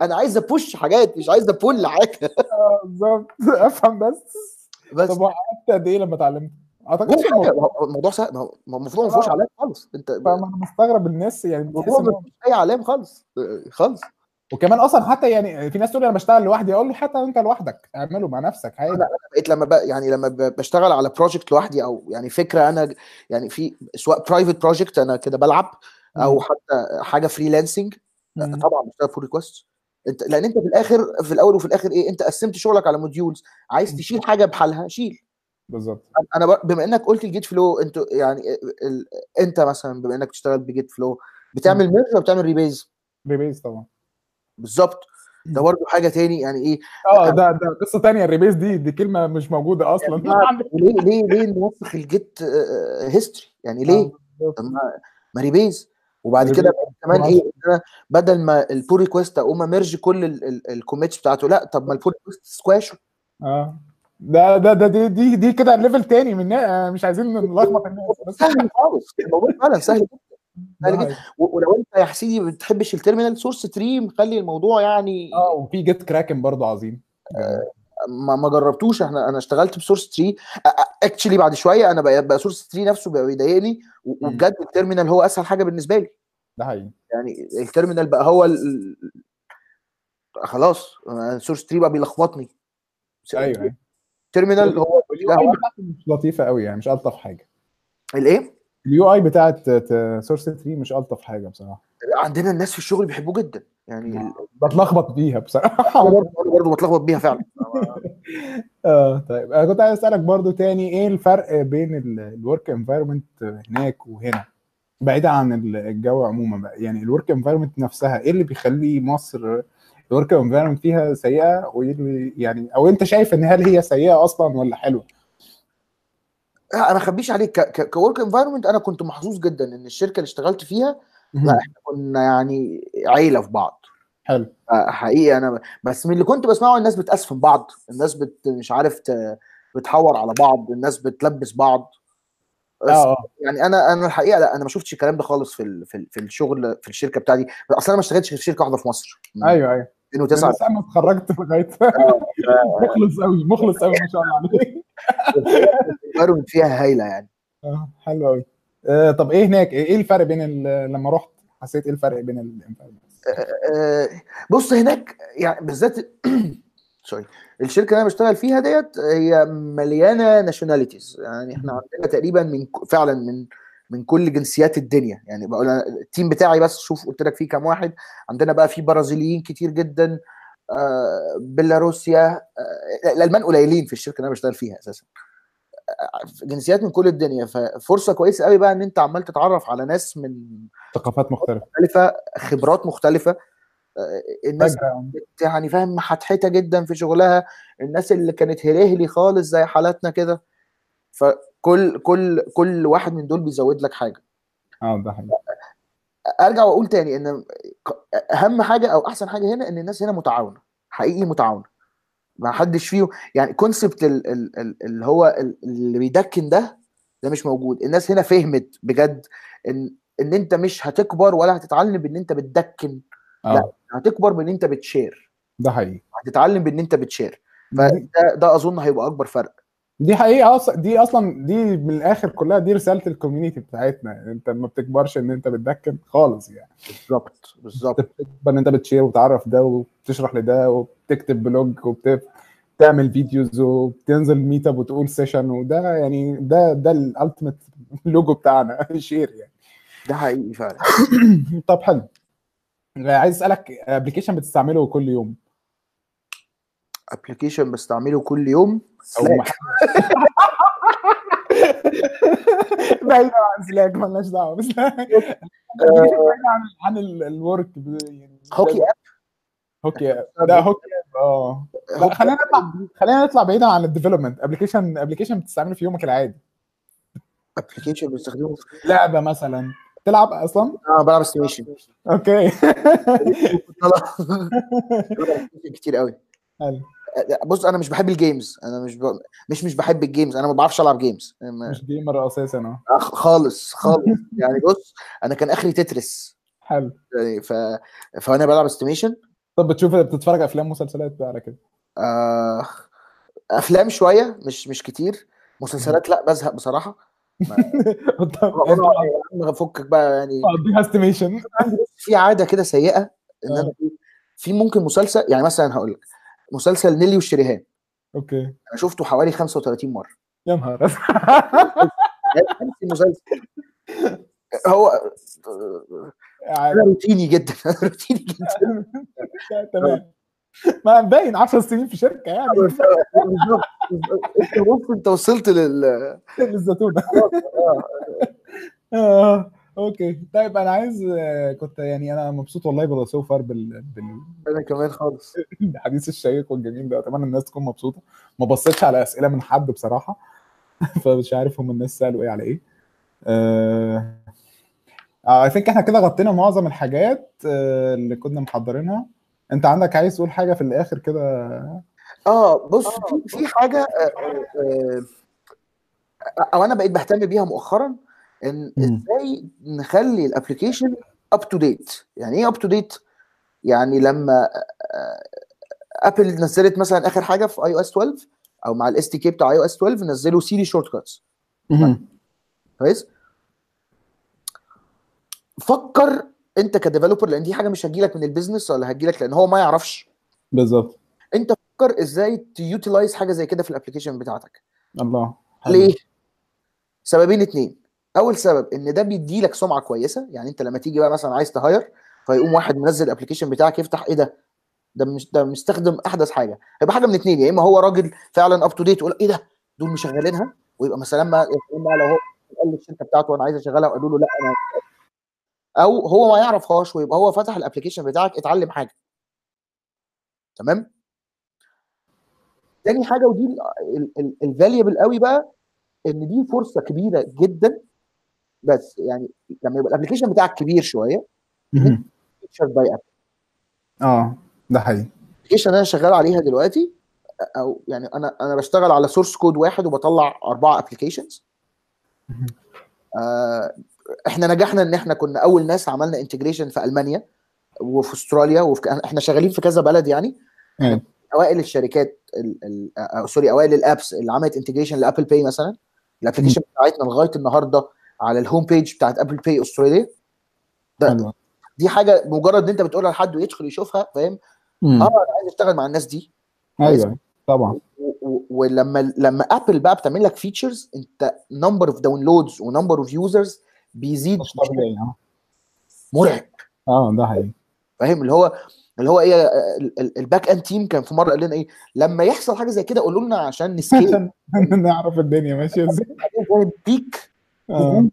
أنا عايز ابوش حاجات مش عايز ابول حاجة. آه، بالظبط. أفهم بس. بس. طب قعدت قد إيه لما اتعلمت؟ اعتقد الموضوع. سهل ما المفروض ما فيهوش آه. علام خالص. أنت أنا مستغرب الناس يعني الموضوع ما هو- فيهوش أي علام خالص. خالص. وكمان أصلا حتى يعني في ناس تقول أنا بشتغل لوحدي أقول له حتى أنت لوحدك اعمله مع نفسك عادي لا. بقيت لما ب... يعني لما. بشتغل على بروجكت لوحدي أو يعني فكرة أنا يعني في سواء private project أنا كده بلعب أو. حتى حاجة freelancing. طبعا بشتغل pull request أنت لأن أنت في الآخر في الأول وفي الآخر إيه أنت قسمت شغلك على modules عايز تشيل حاجة بحالها شيل بالظبط أنا بما إنك قلت ال Git Flow انت يعني ال... أنت مثلا بما إنك بتشتغل ب Git Flow بتعمل merge ولا بتعمل rebase rebase طبعا بالظبط. ده برضه حاجة تاني يعني إيه؟ آه ده ده قصة تانية ال rebase دي دي كلمة مش موجودة أصلا. ليه ليه ليه نوثق ال Git history يعني ليه؟ طب ما ما rebase وبعد كده كمان إيه؟ أنا بدل ما ال pull request أقوم أ merge كل ال commits بتاعته. لأ طب ما ال pull request squash آه. ده ده ده دي دي, دي كده level تاني من آه، مش عايزين نلخبط الناس. بس سهل خالص. الموضوع فعلا سهل جدا. ولو انت يا سيدي ما بتحبش ال terminal SourceTree مخلي الموضوع يعني آه وفي GitKraken برضه عظيم. ما ما جربتوش. إحنا أنا اشتغلت ب SourceTree actually بعد شوية أنا بقى, بقى SourceTree نفسه بقى بيضايقني. وبجد ال terminal هو أسهل حاجة بالنسبة لي. ده حقيقي. يعني ال terminal بقى هو ال... خلاص SourceTree بقى بيلخبطني. أيوه أيوه. ال terminal هو مش لطيفة قوي يعني مش ألطف حاجة. الإيه؟ ال UI بتاعت SourceTree مش ألطف حاجة بصراحة. عندنا الناس في الشغل بيحبوه جدا. يعني ال- بتلخبط بيها بصراحة. أنا برضه برضه بتلخبط بيها فعلا. آه طيب. أنا كنت عايز أسألك برضو تاني إيه الفرق بين ال work environment هناك وهنا؟ بعيدا عن ال- الجو عموما بقى. يعني ال work environment نفسها إيه اللي بيخلي مصر ال work environment فيها سيئة؟ وإيه يعني أو أنت شايف إن هل هي سيئة أصلا ولا حلوة؟ أنا ما اخبيش عليك ك work environment أنا كنت محظوظ جدا إن الشركة اللي اشتغلت فيها لا إحنا كنا يعني عيلة في بعض. حلو. حقيقي أنا بس من اللي كنت بسمعه الناس بتأسفن بعض. الناس بت مش عارف. بتحور على بعض. الناس بتلبس بعض. بس آه آه. يعني أنا أنا الحقيقة لا أنا ما شفتش الكلام ده خالص في ال... في, ال... في الشغل في الشركة بتاعتي. أصلا أنا ما اشتغلتش في شركة واحدة في مصر. من أيوه. أيوه من 2009 ساعة ما اتخرجت لغاية مخلص قوي مخلص قوي ما شاء الله عليك. فيها هايلة يعني. آه حلو قوي آه طب إيه هناك؟ إيه الفرق بين لما رحت حسيت إيه الفرق بين ال environment آه، بص هناك يعني بالذات sorry الشركة اللي أنا بشتغل فيها ديت هي مليانة nationalities يعني إحنا عندنا تقريبا من فعلا من من كل جنسيات الدنيا. يعني بقول ال team بتاعي بس شوف قلت لك فيه كام واحد. عندنا بقى في برازيليين كتير جدا آه، بيلاروسيا آه، الألمان قليلين في الشركة اللي أنا بشتغل فيها أساسا. آه، جنسيات من كل الدنيا. ففرصة كويسة قوي بقى إن أنت عمال تتعرف على ناس من ثقافات مختلفة. مختلفة خبرات مختلفة. الناس يعني فاهم محتحتة جدا في شغلها. الناس اللي كانت هرهلي خالص زي حالاتنا كده. فكل كل كل واحد من دول بيزود لك حاجة. آه ده حقيقي. أرجع وأقول تاني إن أهم حاجة أو أحسن حاجة هنا إن الناس هنا متعاونة حقيقي متعاونة. ما حدش فيه يعني concept اللي هو ال- اللي بيدكن ده ده مش موجود. الناس هنا فهمت بجد إن إن أنت مش هتكبر ولا هتتعلم بإن أنت بتدكن. آه. هتكبر بإن أنت بت share ده حقيقي. هتتعلم بإن أنت بت share فده ده أظن هيبقى أكبر فرق. دي حقيقة أصلا دي أصلا دي من الآخر كلها دي رسالة ال community بتاعتنا أنت ما بتكبرش إن أنت بتدكن خالص يعني. بالظبط بالظبط. بتكبر إن أنت بت share وتعرف ده وبتشرح لده وبتكتب blog وبتعمل videos وبتنزل meetup وتقول session وده يعني ده ده ال ultimate لوجو بتاعنا share يعني. ده حقيقي فعلا. طب حلو. عايز أسألك application بتستعمله كل يوم. application بستعمله كل يوم. أو بعيد عن Slack مالناش دعوة بس. بعيد عن عن ال work يعني HockeyApp HockeyApp ده HockeyApp آه. خلينا نطلع خلينا نطلع بعيدا عن ال development application application بتستعمله في يومك العادي. application بستخدمه لعبة مثلا. تلعب أصلا؟ آه بلعب استيميشن okay. كتير قوي. حلو. بص أنا مش بحب ال games أنا مش ب... مش مش بحب ال games أنا ما بعرفش ألعب games ما- مش gamer أساسا آه. آه، خالص خالص. يعني بص أنا كان آخري Tetris. حلو. يعني ف... فأنا بلعب استيميشن طب بتشوف بتتفرج أفلام مسلسلات بقى على كده؟ آه أفلام شوية مش مش كتير. مسلسلات لا بزهق بصراحة. عم فكك بقى يعني. في عادة كده سيئة إن آه. أنا في ممكن مسلسل يعني مثلا هقول لك مسلسل نيلي وشريهان. okay. أنا شفته حوالي 35 مرة. يا نهار المسلسل هو. أنا روتيني جدا. روتيني جدا. تمام. ما باين 10 سنين في شركة يعني. انت بص انت وصلت لل للزيتونه آه. آه. okay. طيب أنا عايز آه، كنت يعني أنا مبسوط والله بال so far بال... بال... أنا كمان خالص. بالحديث الشيق والجميل ده. أتمنى الناس تكون مبسوطة. ما بصيتش على أسئلة من حد بصراحة. فمش عارف هم الناس سألوا إيه على إيه. آه I think إحنا كده غطينا معظم الحاجات آه، اللي كنا محضرينها. أنت عندك عايز تقول حاجة في الآخر كده؟ آه بص في حاجة آه، آه، آه، أو أنا بقيت بهتم بيها مؤخرا. إن. إزاي نخلي ال application up to date يعني إيه up to date يعني لما Apple نزلت مثلا آخر حاجة في iOS 12 أو مع ال SDK بتاع iOS 12 نزلوا Siri Shortcuts. كويس؟ فكر أنت ك developer لأن دي حاجة مش هتجيلك من ال business ولا هتجيلك لأن هو ما يعرفش. بالظبط. أنت فكر إزاي ت utilize حاجة زي كده في ال application بتاعتك. الله حلو. ليه؟ سببين اتنين. أول سبب إن ده بيدي لك سمعة كويسة يعني أنت لما تيجي بقى مثلا عايز ت hire فيقوم واحد منزل ال application بتاعك يفتح إيه ده؟ ده مش ده مستخدم أحدث حاجة. هيبقى حاجة من اتنين يا إما هو راجل فعلا up to date يقول إيه ده؟ دول مشغلينها ويبقى مثلا ما اما لو هو قال للشركة بتاعته أنا عايز أشغلها وقالوا له لا أنا أو هو ما يعرفهاش ويبقى هو فتح ال application بتاعك اتعلم حاجة. تمام؟ تاني حاجة ودي ال valuable قوي بقى إن دي فرصة كبيرة جدا بس يعني لما يبقى ال application بتاعك كبير شوية. feature by App آه ده حقيقي ال application اللي أنا شغال عليها دلوقتي أو يعني أنا أنا بشتغل على source code واحد وبطلع أربعة applications. آه إحنا نجحنا إن إحنا كنا أول ناس عملنا integration في ألمانيا وفي أستراليا وفي إحنا شغالين في كذا بلد يعني أيوة. أوائل الشركات ال ال آه sorry أوائل ال apps اللي عملت integration ل Apple Pay مثلا ال application بتاعتنا لغاية النهارده على ال home page بتاعت Apple Pay استراليا ده. دي حاجة مجرد إن أنت بتقولها لحد ويدخل يشوفها فاهم. آه أنا عايز أشتغل مع الناس دي. أيوه طبعا. ولما لما Apple بقى بتعمل لك features أنت number of downloads و number of users بيزيد مش طبيعي آه. مرعب. آه ده حقيقي. فاهم؟ اللي هو اللي هو إيه ال- ال- ال back end team كان في مرة قال لنا إيه لما يحصل حاجة زي كده قولوا لنا عشان ن scale. نعرف الدنيا ماشية إزاي. بيك آه.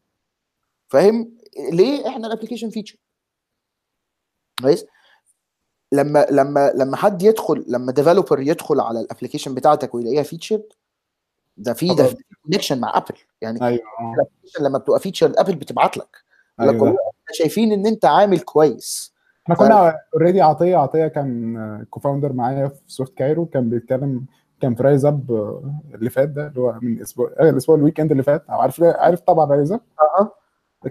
فاهم؟ ليه إحنا ال application featured كويس؟ لما لما لما حد يدخل لما developer يدخل على ال application بتاعتك ويلاقيها featured ده في ده. connection مع Apple يعني أيوه. آه. لما بتبقى featured Apple بتبعت لك. أيوه. شايفين إن أنت عامل كويس. إحنا كنا already عطية عطية كان co-founder معايا في Swift Cairo كان بيتكلم كان في RiseUp اللي فات ده اللي هو من أسبوع آه، الأسبوع ال week اللي فات. عارف عارف طبعا RiseUp؟ آه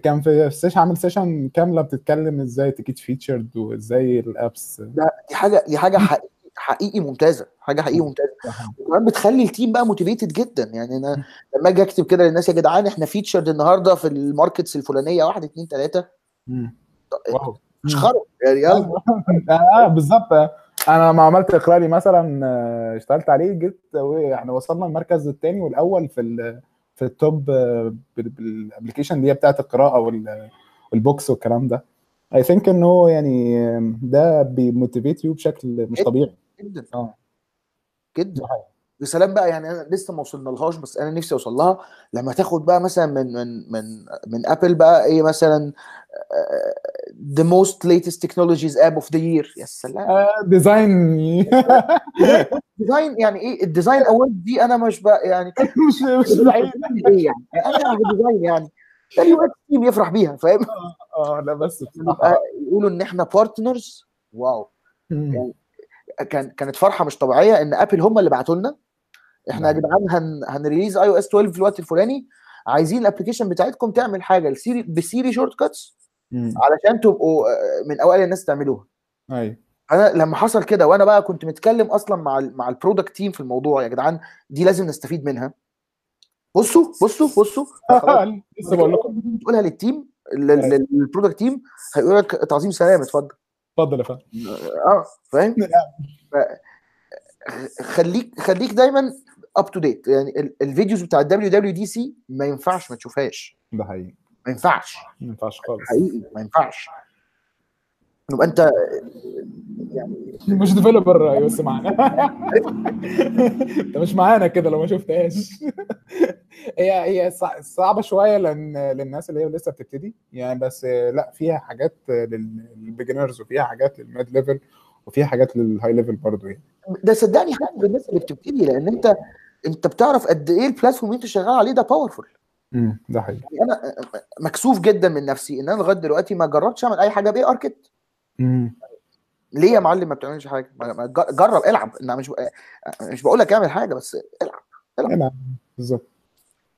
كان في session عامل session كاملة بتتكلم إزاي ت get featured وإزاي ال apps. ده دي حاجة دي حاجة حقيقي حقيقي ممتازة حاجة حقيقي ممتازة. وكمان بتخلي ال team بقى motivated جدا. يعني أنا لما أجي أكتب كده للناس يا جدعان إحنا featured النهارده في ال markets الفلانية واحد اثنين ثلاثة مم. wow. مش خرب يعني يلا آه بالظبط. أنا لما عملت اقراري مثلا آه، اشتغلت عليه جيت يعني وصلنا المركز الثاني والأول في ال في ال top بال application اللي هي بتاعت القراءة وال- وال books والكلام ده. I think ان هو يعني آه، ده بي motivate you بشكل مش طبيعي. جدا. آه. جدا. يا سلام بقى يعني أنا لسه ما وصلنا لهاش بس أنا نفسي أوصل لها. لما تاخد بقى مثلا من من من من Apple بقى إيه مثلا the most latest technologies app of the year يا سلام. آه، design design يعني إيه؟ ال design award دي أنا مش بقى يعني مش مش بعيد. إيه يعني؟ أنا design يعني. ال UX team يفرح بيها فاهم؟ آه لا بس يقولوا إن إحنا partners wow. مم. كان كانت فرحة مش طبيعية إن Apple هم اللي بعتوا لنا إحنا يا. جدعان هن هن release iOS 12 في الوقت الفلاني عايزين ال application بتاعتكم تعمل حاجة ل Siri ب Siri Shortcuts. علشان تبقوا آه، من أوائل الناس تعملوها. أيوه. أنا لما حصل كده وأنا بقى كنت متكلم أصلا مع ال مع ال product team في الموضوع يا جدعان دي لازم نستفيد منها. بصوا بصوا بصوا. لسه بقول لكم. تقولها لل team لل product team هيقول لك تعظيم سلام اتفضل. اتفضل يا فندم. آه فاهم؟ خليك خليك دايما up to date يعني ال- ال videos بتاع ال WWDC ما ينفعش ما تشوفهاش. ده حقيقي. ما ينفعش. ما ينفعش خالص. حقيقي ما ينفعش. يبقى انت مش developer يا بس معانا. انت مش معانا كده لو ما شفتهاش. هي هي صع- صعبة شوية لأن للناس اللي هي لسه بتبتدي. يعني بس لا فيها حاجات لل beginners وفيها حاجات لل mid level وفيها حاجات لل high level برضه يعني. ده صدقني حاجة بالناس اللي بتبتدي لأن انت انت بتعرف قد إيه ال platform اللي انت شغال عليه ده powerful امم ده حقيقي. يعني أنا مكسوف جدا من نفسي ان أنا لغاية دلوقتي ما جربتش اعمل اي حاجة ب ARKit امم ليه يا معلم ما بتعملش حاجة؟ جرب العب. أنا مش مش بقول لك اعمل حاجة بس العب نلعب بالظبط.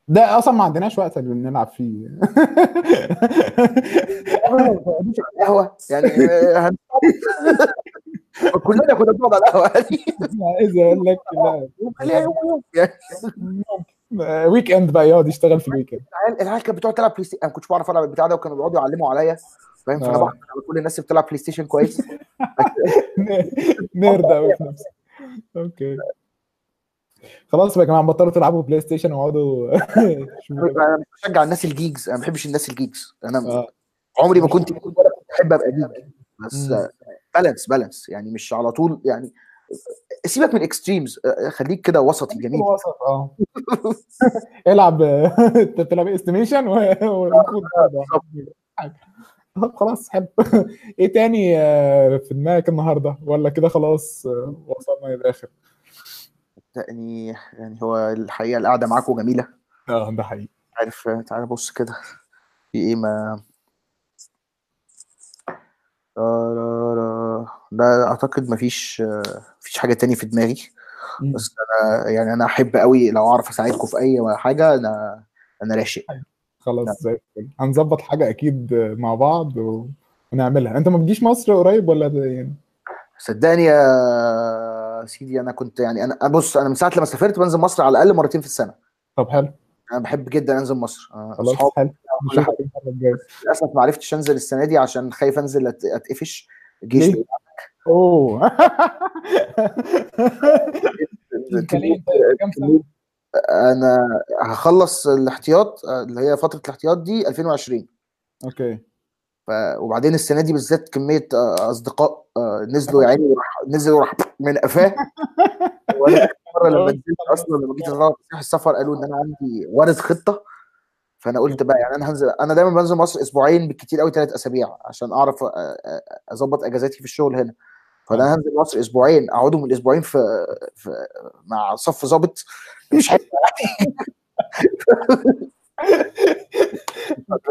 ده أصلا ما عندناش وقت اللي نلعب فيه. قهوة. يعني آه، كلنا كنا بنقعد على القهوة. دي عايز أقول لك لا. يوم ويوم يعني weekend بقى يقعد يشتغل في ال week end العيال كانت بتقعد تلعب PlayStation أنا ما كنتش بعرف ألعب البتاع ده وكانوا بيقعدوا يعلموا عليا. فاهم؟ فأنا آه. بعرف على كل الناس اللي بتلعب PlayStation كويس. nerd قوي في نفسك okay. خلاص بقى يا جماعة بطلوا تلعبوا PlayStation واقعدوا. أنا مش بشجع الناس ال geeks. أنا ما بحبش الناس ال geeks. أنا آه. عمري ما كنت أحب أبقى جيج بس. balance balance يعني مش على طول يعني سيبك من extremes خليك كده وسطي جميل. وسط آه. العب انت بتلعب Estimation طب خلاص حلو. إيه تاني آه، في دماغك النهارده؟ ولا كده خلاص آه، وصلنا للاخر يعني يعني هو الحقيقة القعدة معاكم جميلة. آه ده حقيقي. عارف تعالى بص كده. في إيه ما لا أعتقد مفيش مفيش حاجة تاني في دماغي. بس أنا يعني أنا أحب قوي لو أعرف أساعدكم في أي حاجة أنا أنا راشق. خلاص زي الفل. هنظبط حاجة أكيد مع بعض و... ونعملها. أنت ما بتجيش مصر قريب ولا ده يعني؟ صدقني يا سيدي أنا كنت يعني أنا بص أنا من ساعة لما سافرت بنزل مصر على الأقل مرتين في السنة. طب حلو. أنا بحب جدا أنزل مصر. خلاص اصحابي للأسف ما عرفتش أنزل السنة دي عشان خايف أنزل أتقفش. الجيش ليه؟ أوه؟ أنا هخلص الاحتياط اللي هي فترة الاحتياط دي 2020 أوكي. ف... وبعدين السنة دي بالذات كمية آه، أصدقاء آه، نزلوا يعني وراح نزلوا وراح من قفاه. وأنا لما نزلت أصلا لما جيت السفر قالوا إن أنا عندي وارد خطة. فأنا قلت بقى يعني أنا هنزل أنا دايما بنزل مصر أسبوعين بالكتير قوي ثلاث أسابيع عشان أعرف آه، آه، أظبط إجازاتي في الشغل هنا. فأنا هنزل مصر أسبوعين أقعدهم الأسبوعين في, في مع صف ظابط. مش حلو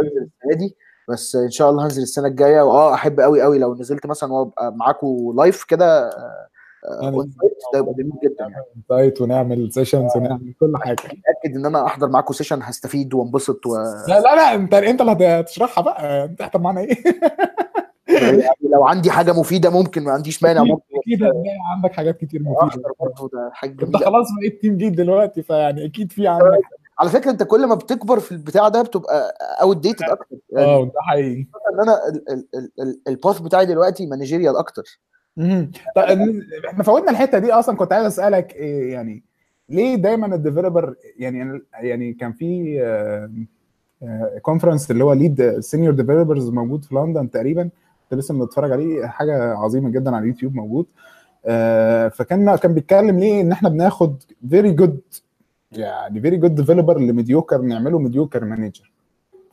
السنة دي بس إن شاء الله هنزل السنة الجاية. وآه أحب قوي قوي لو نزلت مثلا وأبقى معاكم live كده آه، آه، يعني ده يبقى جميل جدا يعني. سايت ونعمل sessions ونعمل كل حاجة. اتاكد إن أنا أحضر معاكم session هستفيد وانبسط و... لا لا لا أنت أنت اللي هتشرحها بقى. أنت احضر معانا إيه؟ يعني لو عندي حاجة مفيدة ممكن ما عنديش مانع ممكن أكيد عندك حاجات كتير مفيدة. برضه ده حاجة أنت خلاص بقيت team جديد دلوقتي فيعني أكيد في عندك. على فكرة أنت كل ما بتكبر في البتاع ده بتبقى outdated أكتر. يعني آه ده حقيقي. إن أنا ال- ال- ال- ال- ال path بتاعي دلوقتي managerial أكتر. طيب إحنا فوتنا الحتة دي أصلا كنت عايز أسألك إيه يعني ليه دايما ال developer يعني يعني كان في conference اللي هو lead senior developers موجود في لندن تقريبا كنت لسه بنتفرج عليه حاجة عظيمة جدا على اليوتيوب موجود. آه، فكان كان بيتكلم ليه إن إحنا بناخد very good يعني very good developer ل mediocre نعمله mediocre manager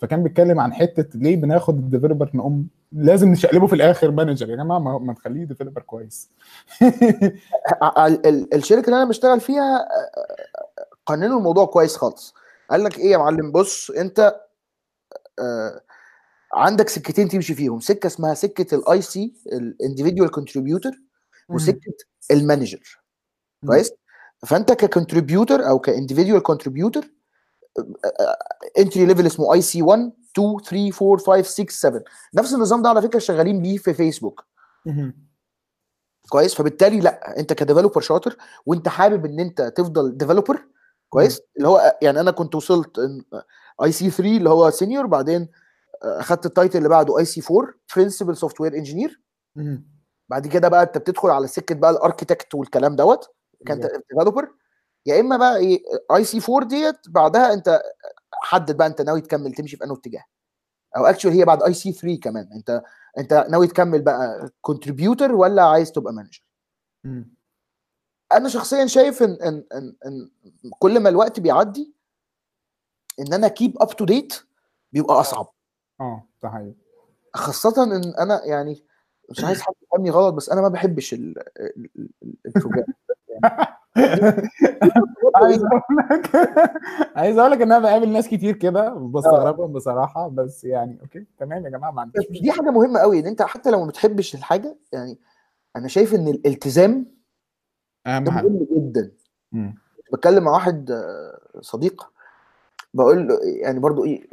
فكان بيتكلم عن حتة ليه بناخد ال developer نقوم لازم نشقلبه في الآخر manager يا جماعة ما تخليه developer كويس. الشركة اللي أنا بشتغل فيها قننوا الموضوع كويس خالص. قال لك إيه يا معلم؟ بص أنت آه، عندك سكتين تمشي فيهم. سكة اسمها سكة ال IC ال individual contributor وسكة ال manager كويس؟ فأنت ك contributor أو ك individual contributor entry level اسمه IC 1 2 3 4 5 6 7 نفس النظام ده على فكرة شغالين بيه في فيسبوك. كويس؟ فبالتالي لا انت ك developer شاطر وانت حابب ان انت تفضل developer كويس؟ اللي هو يعني أنا كنت وصلت IC 3 اللي هو senior بعدين اخدت ال title اللي بعده IC 4 principal software engineer. بعد كده بقى انت بتدخل على سكة بقى ال architect والكلام دوت كانت. developer يا إما بقى إيه IC 4 ديت بعدها انت حدد بقى انت ناوي تكمل تمشي في انه اتجاه أو actually بعد IC 3 كمان انت انت ناوي تكمل بقى contributor ولا عايز تبقى manager. أنا شخصيا شايف ان ان ان, إن كل ما الوقت بيعدي ان أنا keep up to date بيبقى اصعب آه ده حقيقي خاصه ان أنا يعني مش عايز حد يفهمني غلط بس أنا ما بحبش ال- ال program عايز أقول لك عايز أقول لك إن أنا بقابل ناس كتير كده بستغربهم بصراحة بس يعني okay تمام يا جماعة ما عنديش دي حاجة مهمة قوي إن أنت حتى لو ما بتحبش الحاجة يعني أنا شايف إن الالتزام أهم حاجة. مهم جدا. بتكلم مع واحد آه، صديق بقول له يعني برضو إيه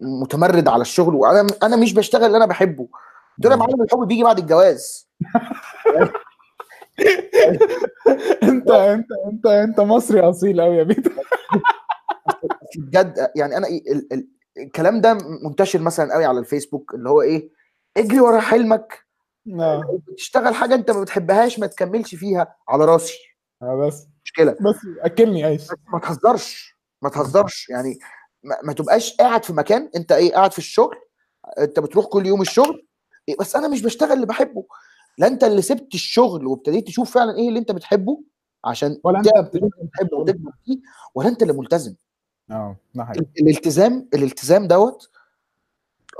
متمرد على الشغل وأنا أنا مش بشتغل اللي أنا بحبه. قلت له يا معلم الحب بيجي بعد الجواز. انت انت انت انت مصري اصيل قوي يا بيتر بجد يعني أنا ال ال الكلام ده منتشر مثلا قوي على الفيسبوك اللي هو إيه اجري ورا حلمك. آه. تشتغل حاجة أنت ما بتحبهاش ما تكملش فيها على راسي. آه، بس. مشكلة. بس أكلني عيش. ما تهزرش ما تهزرش. يعني ما, ما تبقاش قاعد في مكان أنت إيه قاعد في الشغل أنت بتروح كل يوم الشغل إيه بس أنا مش بشتغل اللي بحبه. لا انت اللي سبت الشغل وابتديت تشوف فعلا إيه اللي انت بتحبه عشان ولا انت انت بتحبه وتكبر فيه ولا انت اللي ملتزم. آه الالتزام الالتزام دوت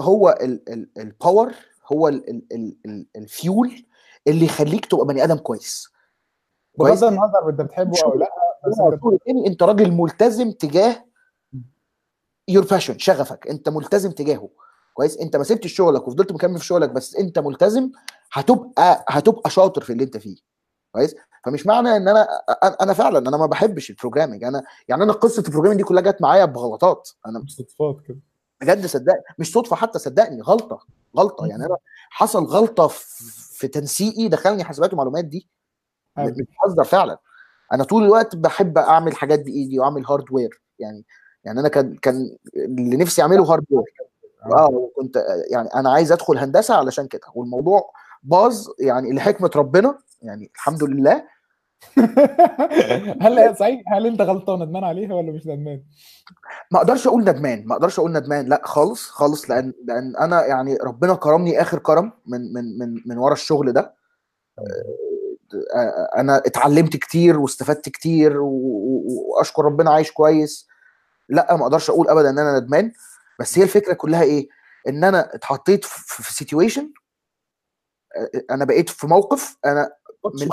هو ال power هو ال- ال- ال- ال- الفيول اللي يخليك تبقى بني آدم كويس. بغض النظر انت بتحبه أو لأ بس انت راجل ملتزم تجاه your passion شغفك. انت ملتزم تجاهه. كويس؟ انت ما سبتش شغلك وفضلت مكمل في شغلك بس انت ملتزم هتبقى هتبقى شاطر في اللي انت فيه. كويس؟ فمش معنى إن أنا أنا فعلا أنا ما بحبش ال programming أنا يعني أنا قصة ال programming دي كلها جت معايا بغلطات. أنا صدفات كده. بجد صدقني مش صدفة حتى صدقني غلطة غلطة. يعني أنا حصل غلطة في تنسيقي دخلني حسابات ومعلومات دي. مش بهزر فعلا. أنا طول الوقت بحب أعمل حاجات بإيدي وأعمل hardware يعني يعني أنا كان كان اللي نفسي أعمله hardware آه وكنت يعني أنا عايز أدخل هندسة علشان كده. والموضوع باظ يعني لحكمة ربنا يعني الحمد لله. هل صحيح؟ هل انت غلطان ندمان عليها ولا مش ندمان؟ ما أقدرش أقول ندمان ما أقدرش أقول ندمان لا خالص خالص لأن لأن أنا يعني ربنا كرمني آخر كرم من من من من ورا الشغل ده. آه، أنا اتعلمت كتير واستفدت كتير وأشكر ربنا عايش كويس. لا ما أقدرش أقول ابدا إن أنا ندمان. بس هي الفكرة كلها إيه؟ إن أنا اتحطيت في سيتويشن أنا بقيت في موقف أنا من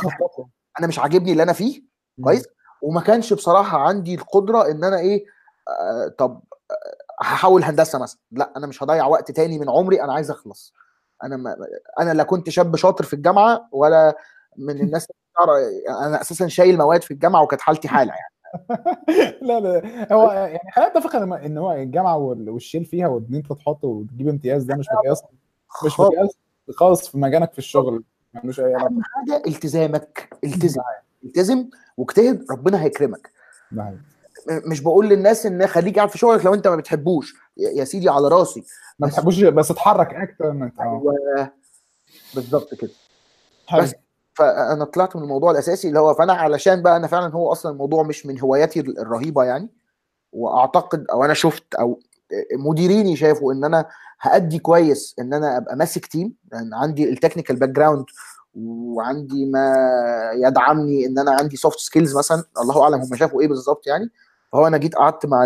أنا مش عاجبني اللي أنا فيه. كويس؟ وما كانش بصراحة عندي القدرة إن أنا إيه آه طب آه، هحاول هندسة مثلا. لا أنا مش هضيع وقت تاني من عمري أنا عايز أخلص. أنا ما أنا لا كنت شاب شاطر في الجامعة ولا من الناس أنا أساسا شايل مواد في الجامعة وكانت حالتي حالة يعني. لا لا هو يعني خلينا نتفق إن هو الجامعة وال- والشيل فيها وإن أنت تحط وتجيب امتياز ده مش مقياس مش. مقياس. خاص في مجالك في الشغل ملوش أي علاقة. أهم حاجة التزامك التزم. التزم واجتهد ربنا هيكرمك. ده حقيقي. م- مش بقول للناس إن خليك قاعد في شغلك لو أنت ما بتحبوش. يا سيدي على راسي. ما بتحبوش بس اتحرك أكتر آه أيوه. بالظبط كده. حلو. بس فأنا طلعت من الموضوع الأساسي اللي هو فأنا علشان بقى أنا فعلا هو أصلا الموضوع مش من هواياتي الرهيبة يعني وأعتقد أو أنا شفت أو مديريني شافوا ان أنا عادي كويس ان أنا ابقى ماسك team لأن عندي ال technical background وعندي ما يدعمني ان أنا عندي soft skills مثلا الله اعلم هم شافوا إيه بالظبط يعني فهو أنا جيت قعدت مع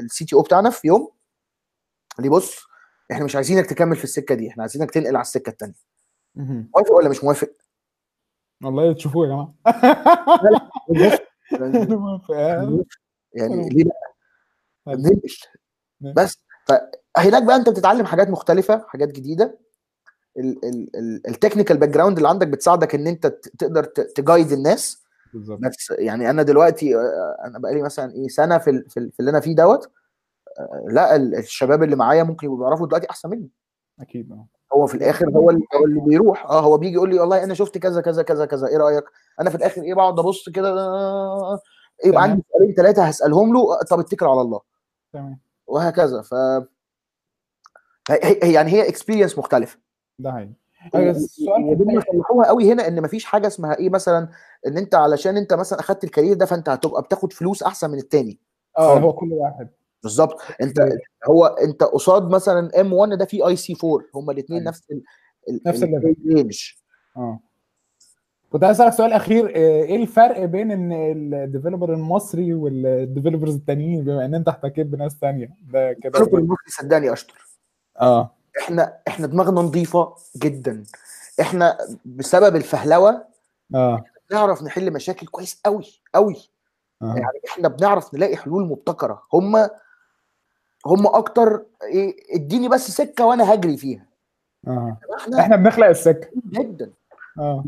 ال CTO بتاعنا في يوم قال لي بص إحنا مش عايزينك تكمل في السكه دي إحنا عايزينك تنقل على السكه الثانية. موافق ولا مش موافق؟ والله تشوفوه يا جماعة يعني. آه. يعني ليه لا؟ حلو. بس. فهناك بقى انت بتتعلم حاجات مختلفة حاجات جديدة. ال technical background اللي عندك بتساعدك ان انت تقدر ت guide الناس. بالظبط. بس يعني أنا دلوقتي آه، أنا بقالي مثلا إيه سنة في في ال- في اللي أنا فيه دوت آه، لا ال- الشباب اللي معايا ممكن يبقوا بيعرفوا دلوقتي أحسن مني. أكيد آه. هو في الآخر هو اللي هو اللي بيروح. آه هو بيجي يقول لي والله أنا شفت كذا كذا كذا كذا إيه رأيك؟ أنا في الآخر إيه بقعد أبص كده آه، يبقى تمام. عندي سؤالين ثلاثة هسألهم له طب اتكل على الله. تمام. وهكذا. ف يعني هي experience مختلفة. ده حقيقي. السؤال في ودول يصلحوها قوي هنا إن مفيش حاجة اسمها إيه مثلا إن أنت علشان أنت مثلا أخدت ال career ده فأنت هتبقى بتاخد فلوس أحسن من التاني. آه هو كل واحد. بالظبط. أنت. هو أنت قصاد مثلا M 1 ده فيه IC 4 هما الاثنين أيوة. نفس ال نفس ال level. range آه. كنت عايز أسألك سؤال أخير آه، إيه الفرق بين إن ال developer المصري وال developers التانيين؟ بما إن أنت احتكيت بناس تانية ده كده ال developer المصري صدقني أشطر. آه. إحنا إحنا دماغنا نظيفة جدا. إحنا بسبب الفهلوة آه. نعرف نحل مشاكل كويس قوي قوي آه. يعني إحنا بنعرف نلاقي حلول مبتكرة. هم هم أكتر إيه إديني بس سكة وأنا هجري فيها. آه. إحنا إحنا بنخلق السكة. جدا. آه.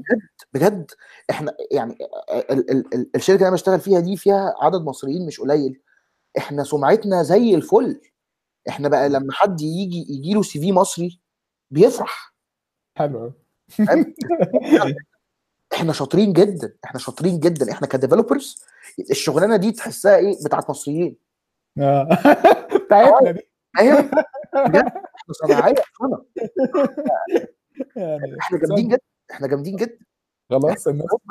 بجد إحنا يعني ال ال ال الشركة اللي أنا بشتغل فيها دي فيها عدد مصريين مش قليل. إحنا سمعتنا زي الفل. إحنا بقى لما حد يجي يجي له CV مصري بيفرح. حلو؟ إحنا شاطرين جدا إحنا شاطرين جدا. إحنا ك developers الشغلانة دي تحسها إيه؟ بتاعت مصريين. آه. بتاعتنا دي. بجد إحنا صناعية. يعني إحنا جامدين جدا. إحنا جامدين جدا. خلاص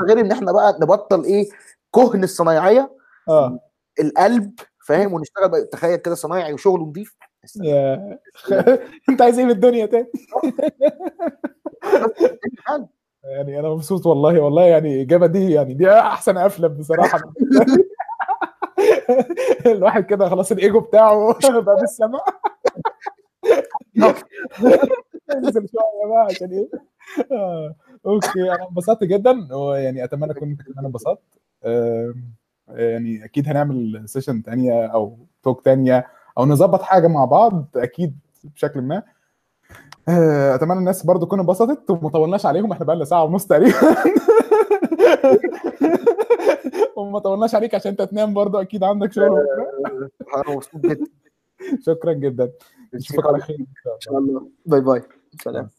غير إن إحنا بقى نبطل إيه كهن الصنايعية. آه. القلب فاهم؟ ونشتغل بقى تخيل كده صنايعي وشغل نظيف أنت عايز إيه من الدنيا تاني؟ يعني أنا مبسوط والله والله يعني الاجابه دي يعني دي أحسن قفله بصراحة. الواحد كده خلاص الإيجو بتاعه بقى بالسماء انزل شوية بقى عشان إيه؟ آه. okay أنا انبسطت جدا. ويعني أتمنى أكون كمان انبسطت. يعني أكيد هنعمل session تانية أو talk تانية أو نظبط حاجة مع بعض أكيد بشكل ما. آه، أتمنى الناس برضو تكون انبسطت وما طولناش عليهم. إحنا بقى لنا ساعة ونص تقريبا. وما طولناش عليك عشان أنت تنام برضو. أكيد عندك شغل. بكرة. أنا مبسوط جدا. شكرا جدا. نشوفك على خير إن شاء الله. باي باي. سلام.